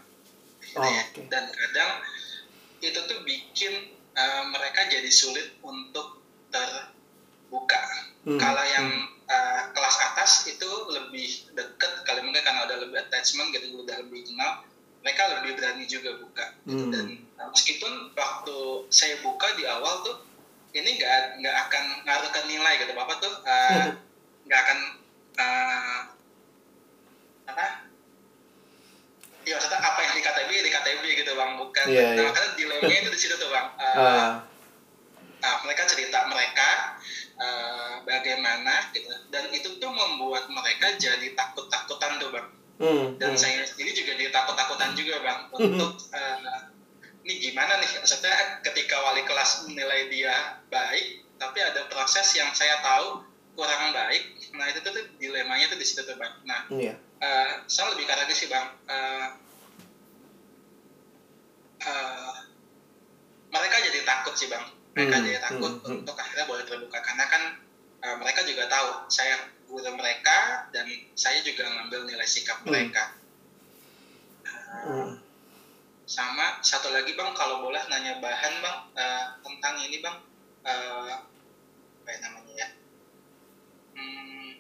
gitu Oh, ya. dan kadang itu tuh bikin uh, mereka jadi sulit untuk terbuka. Hmm, kalau yang uh, kelas atas itu lebih deket kali mungkin karena udah lebih attachment gitu udah lebih kenal mereka lebih berani juga buka gitu. Hmm. dan uh, meskipun waktu saya buka di awal tuh ini nggak nggak akan ngaruh ke nilai gitu. Bapak tuh uh, nggak akan uh, apa? Ya maksudnya apa yang di KTB di KTB gitu bang. Bukan. Iya, nah iya. makanya dilemanya itu di situ tuh bang. Uh, Ah. Nah, mereka cerita mereka uh, bagaimana gitu dan itu tuh membuat mereka jadi takut-takutan tuh bang Hmm. dan Hmm. saya sendiri juga jadi takut-takutan juga bang untuk uh, ini gimana nih maksudnya ketika wali kelas menilai dia baik tapi ada proses yang saya tahu kurang baik nah itu tuh dilemanya tuh di situ tuh bang nah Iya. uh, saya lebih karena sih bang uh, uh, mereka jadi takut sih bang mereka Hmm, jadi takut hmm, hmm. untuk akhirnya boleh terbuka karena kan uh, mereka juga tahu saya guru mereka dan saya juga ngambil nilai sikap Hmm. mereka Uh, Hmm. sama satu lagi bang kalau boleh nanya bahan bang uh, tentang ini bang uh, apa ya namanya ya hmm,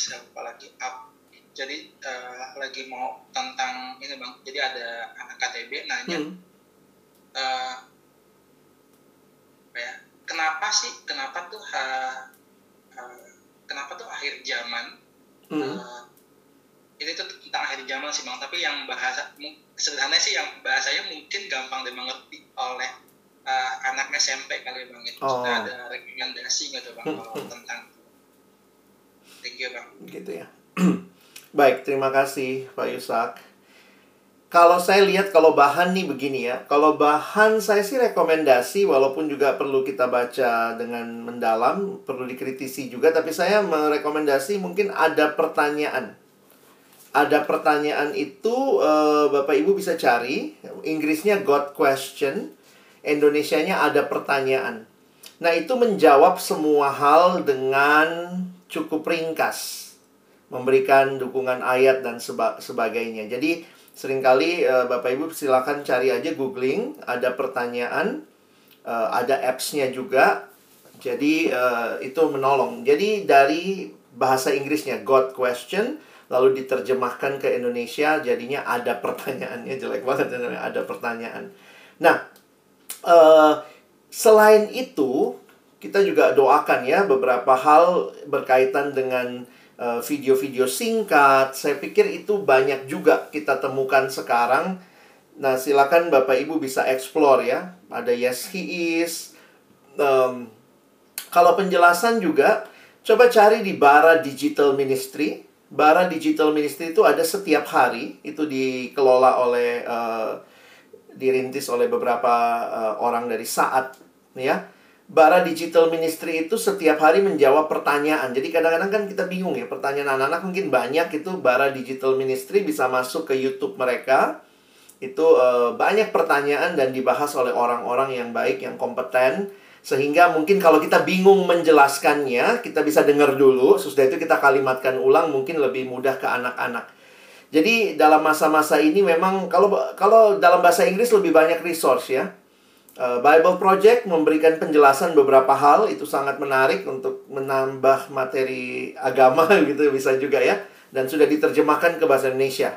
saya lupa lagi up jadi uh, lagi mau tentang ini bang jadi ada anak KTB nanya Hmm. uh, apa ya kenapa sih kenapa tuh uh, uh, kenapa tuh akhir zaman Hmm. uh, ini tuh tentang akhir zaman sih bang tapi yang bahasa sederhananya sih yang bahasanya mungkin gampang dimengerti oleh uh, anak SMP kali bang itu Oh. Sudah ada rekomendasi nggak tuh bang Hmm, kalau hmm. tentang thank you bang gitu ya. Baik, terima kasih Pak Yusak. Kalau saya lihat kalau bahan nih begini ya. Kalau bahan saya sih rekomendasi walaupun juga perlu kita baca dengan mendalam, perlu dikritisi juga tapi saya merekomendasi mungkin ada pertanyaan. Ada pertanyaan itu eh, Bapak Ibu bisa cari, Inggrisnya got question, Indonesianya ada pertanyaan. Nah, itu menjawab semua hal dengan cukup ringkas memberikan dukungan ayat dan seba- sebagainya. Jadi sering kali eh, Bapak Ibu silakan cari aja googling, ada pertanyaan, eh, ada apps-nya juga. Jadi eh, itu menolong. Jadi dari bahasa Inggrisnya God question lalu diterjemahkan ke Indonesia jadinya ada pertanyaannya jelek banget ada pertanyaan. Nah, eh, selain itu kita juga doakan ya beberapa hal berkaitan dengan video-video singkat. Saya pikir itu banyak juga kita temukan sekarang. Nah, silakan Bapak Ibu bisa explore ya. Ada Yes He Is. Em, kalau penjelasan juga, coba cari di Bara Digital Ministry. Bara Digital Ministry itu ada setiap hari. Itu dikelola oleh eh, dirintis oleh beberapa eh, orang dari saat ya. Bara Digital Ministry itu setiap hari menjawab pertanyaan. Jadi kadang-kadang kan kita bingung ya, pertanyaan anak-anak mungkin banyak itu Bara Digital Ministry bisa masuk ke YouTube mereka. Itu eh, banyak pertanyaan dan dibahas oleh orang-orang yang baik, yang kompeten sehingga mungkin kalau kita bingung menjelaskannya, kita bisa dengar dulu, sesudah itu kita kalimatkan ulang mungkin lebih mudah ke anak-anak. Jadi dalam masa-masa ini memang kalau kalau dalam bahasa Inggris lebih banyak resource ya. Uh, Bible Project memberikan penjelasan beberapa hal itu sangat menarik untuk menambah materi agama gitu bisa juga ya dan sudah diterjemahkan ke bahasa Indonesia.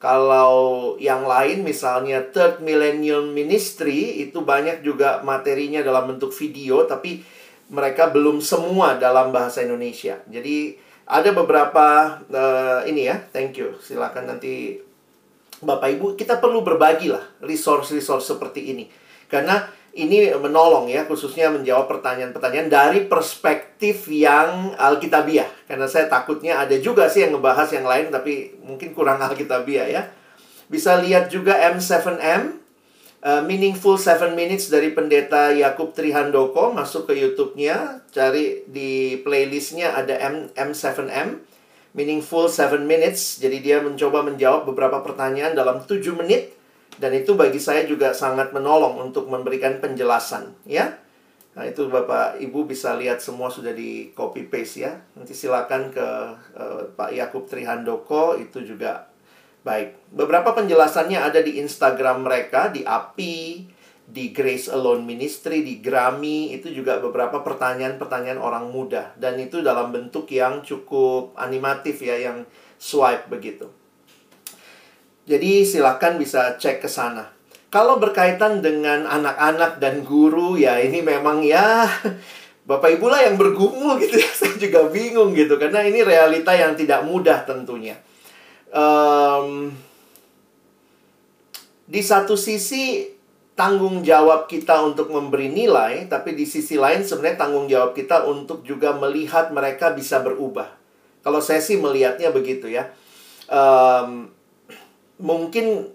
Kalau yang lain misalnya Third Millennium Ministry itu banyak juga materinya dalam bentuk video tapi mereka belum semua dalam bahasa Indonesia. Jadi ada beberapa uh, ini ya, thank you. Silakan nanti Bapak Ibu kita perlu berbagi lah resource-resource seperti ini. Karena ini menolong ya khususnya menjawab pertanyaan-pertanyaan dari perspektif yang alkitabiah. Karena saya takutnya ada juga sih yang ngebahas yang lain tapi mungkin kurang alkitabiah ya. Bisa lihat juga M7M uh, Meaningful 7 Minutes dari pendeta Yakub Trihandoko. Masuk ke YouTube-nya cari di playlistnya ada M M7M Meaningful 7 Minutes. Jadi dia mencoba menjawab beberapa pertanyaan dalam 7 menit dan itu bagi saya juga sangat menolong untuk memberikan penjelasan, ya. Nah, itu Bapak Ibu bisa lihat semua sudah di copy paste ya. Nanti silakan ke uh, Pak Yakub Trihandoko itu juga baik. Beberapa penjelasannya ada di Instagram mereka di API, di Grace Alone Ministry, di Grammy, itu juga beberapa pertanyaan-pertanyaan orang muda dan itu dalam bentuk yang cukup animatif ya yang swipe begitu. Jadi silakan bisa cek ke sana. Kalau berkaitan dengan anak-anak dan guru ya ini memang ya Bapak Ibu lah yang bergumul gitu ya. Saya juga bingung gitu karena ini realita yang tidak mudah tentunya. Um, di satu sisi tanggung jawab kita untuk memberi nilai, tapi di sisi lain sebenarnya tanggung jawab kita untuk juga melihat mereka bisa berubah. Kalau saya sih melihatnya begitu ya. Um, mungkin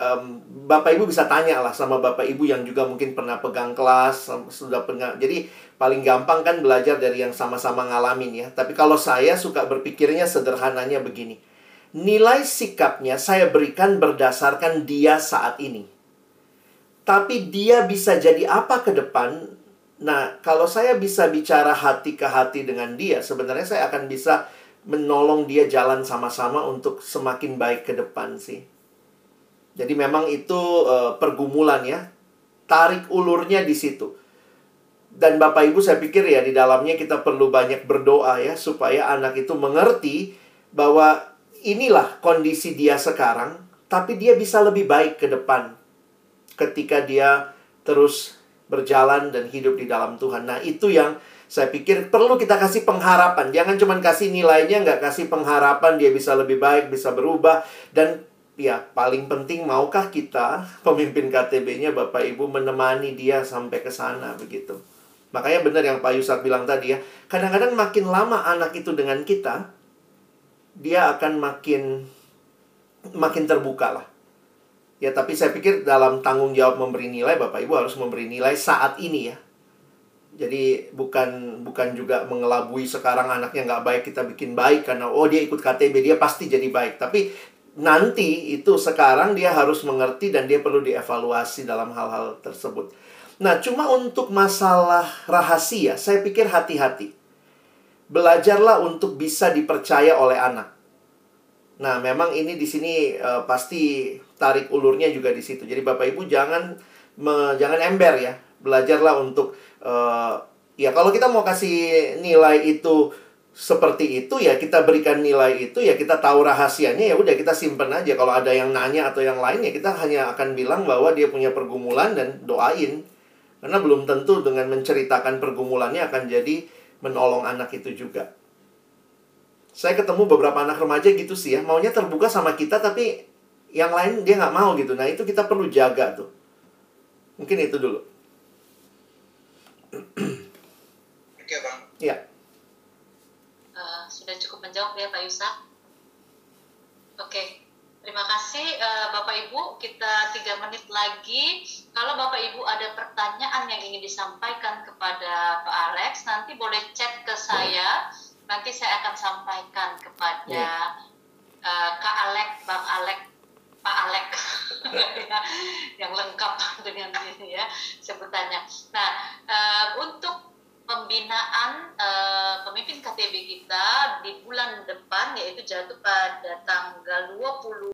um, Bapak Ibu bisa tanya lah sama Bapak Ibu yang juga mungkin pernah pegang kelas, sudah pernah. Jadi paling gampang kan belajar dari yang sama-sama ngalamin ya. Tapi kalau saya suka berpikirnya sederhananya begini. Nilai sikapnya saya berikan berdasarkan dia saat ini. Tapi dia bisa jadi apa ke depan? Nah, kalau saya bisa bicara hati ke hati dengan dia, sebenarnya saya akan bisa menolong dia jalan sama-sama untuk semakin baik ke depan sih. Jadi memang itu uh, pergumulan ya. Tarik ulurnya di situ. Dan Bapak Ibu saya pikir ya di dalamnya kita perlu banyak berdoa ya supaya anak itu mengerti bahwa inilah kondisi dia sekarang, tapi dia bisa lebih baik ke depan ketika dia terus berjalan dan hidup di dalam Tuhan. Nah, itu yang saya pikir perlu kita kasih pengharapan. Jangan cuma kasih nilainya, nggak kasih pengharapan dia bisa lebih baik, bisa berubah. Dan ya paling penting maukah kita pemimpin KTB-nya Bapak Ibu menemani dia sampai ke sana begitu. Makanya benar yang Pak Yusak bilang tadi ya. Kadang-kadang makin lama anak itu dengan kita, dia akan makin makin terbuka lah. Ya, tapi saya pikir dalam tanggung jawab memberi nilai, Bapak Ibu harus memberi nilai saat ini ya. Jadi bukan bukan juga mengelabui sekarang anaknya nggak baik kita bikin baik karena oh dia ikut KTB dia pasti jadi baik. Tapi nanti itu sekarang dia harus mengerti dan dia perlu dievaluasi dalam hal-hal tersebut. Nah, cuma untuk masalah rahasia, saya pikir hati-hati. Belajarlah untuk bisa dipercaya oleh anak. Nah, memang ini di sini uh, pasti tarik ulurnya juga di situ. Jadi Bapak Ibu jangan me, jangan ember ya. Belajarlah untuk uh, ya kalau kita mau kasih nilai itu seperti itu ya kita berikan nilai itu ya kita tahu rahasianya ya udah kita simpen aja. Kalau ada yang nanya atau yang lain ya kita hanya akan bilang bahwa dia punya pergumulan dan doain. Karena belum tentu dengan menceritakan pergumulannya akan jadi menolong anak itu juga. Saya ketemu beberapa anak remaja gitu sih ya. Maunya terbuka sama kita tapi yang lain dia nggak mau gitu. Nah itu kita perlu jaga tuh. Mungkin itu dulu Oke bang. Iya. Uh, sudah cukup menjawab ya Pak Yusak. Oke, terima kasih uh, Bapak Ibu. Kita tiga menit lagi. Kalau Bapak Ibu ada pertanyaan yang ingin disampaikan kepada Pak Alex, nanti boleh chat ke saya. Nanti saya akan sampaikan kepada uh, Kak Alex, Bang Alex, Pak Alex yang lengkap dengan ini ya sebutannya. Nah, uh, untuk pembinaan uh, pemimpin KTB kita di bulan depan yaitu jatuh pada tanggal 20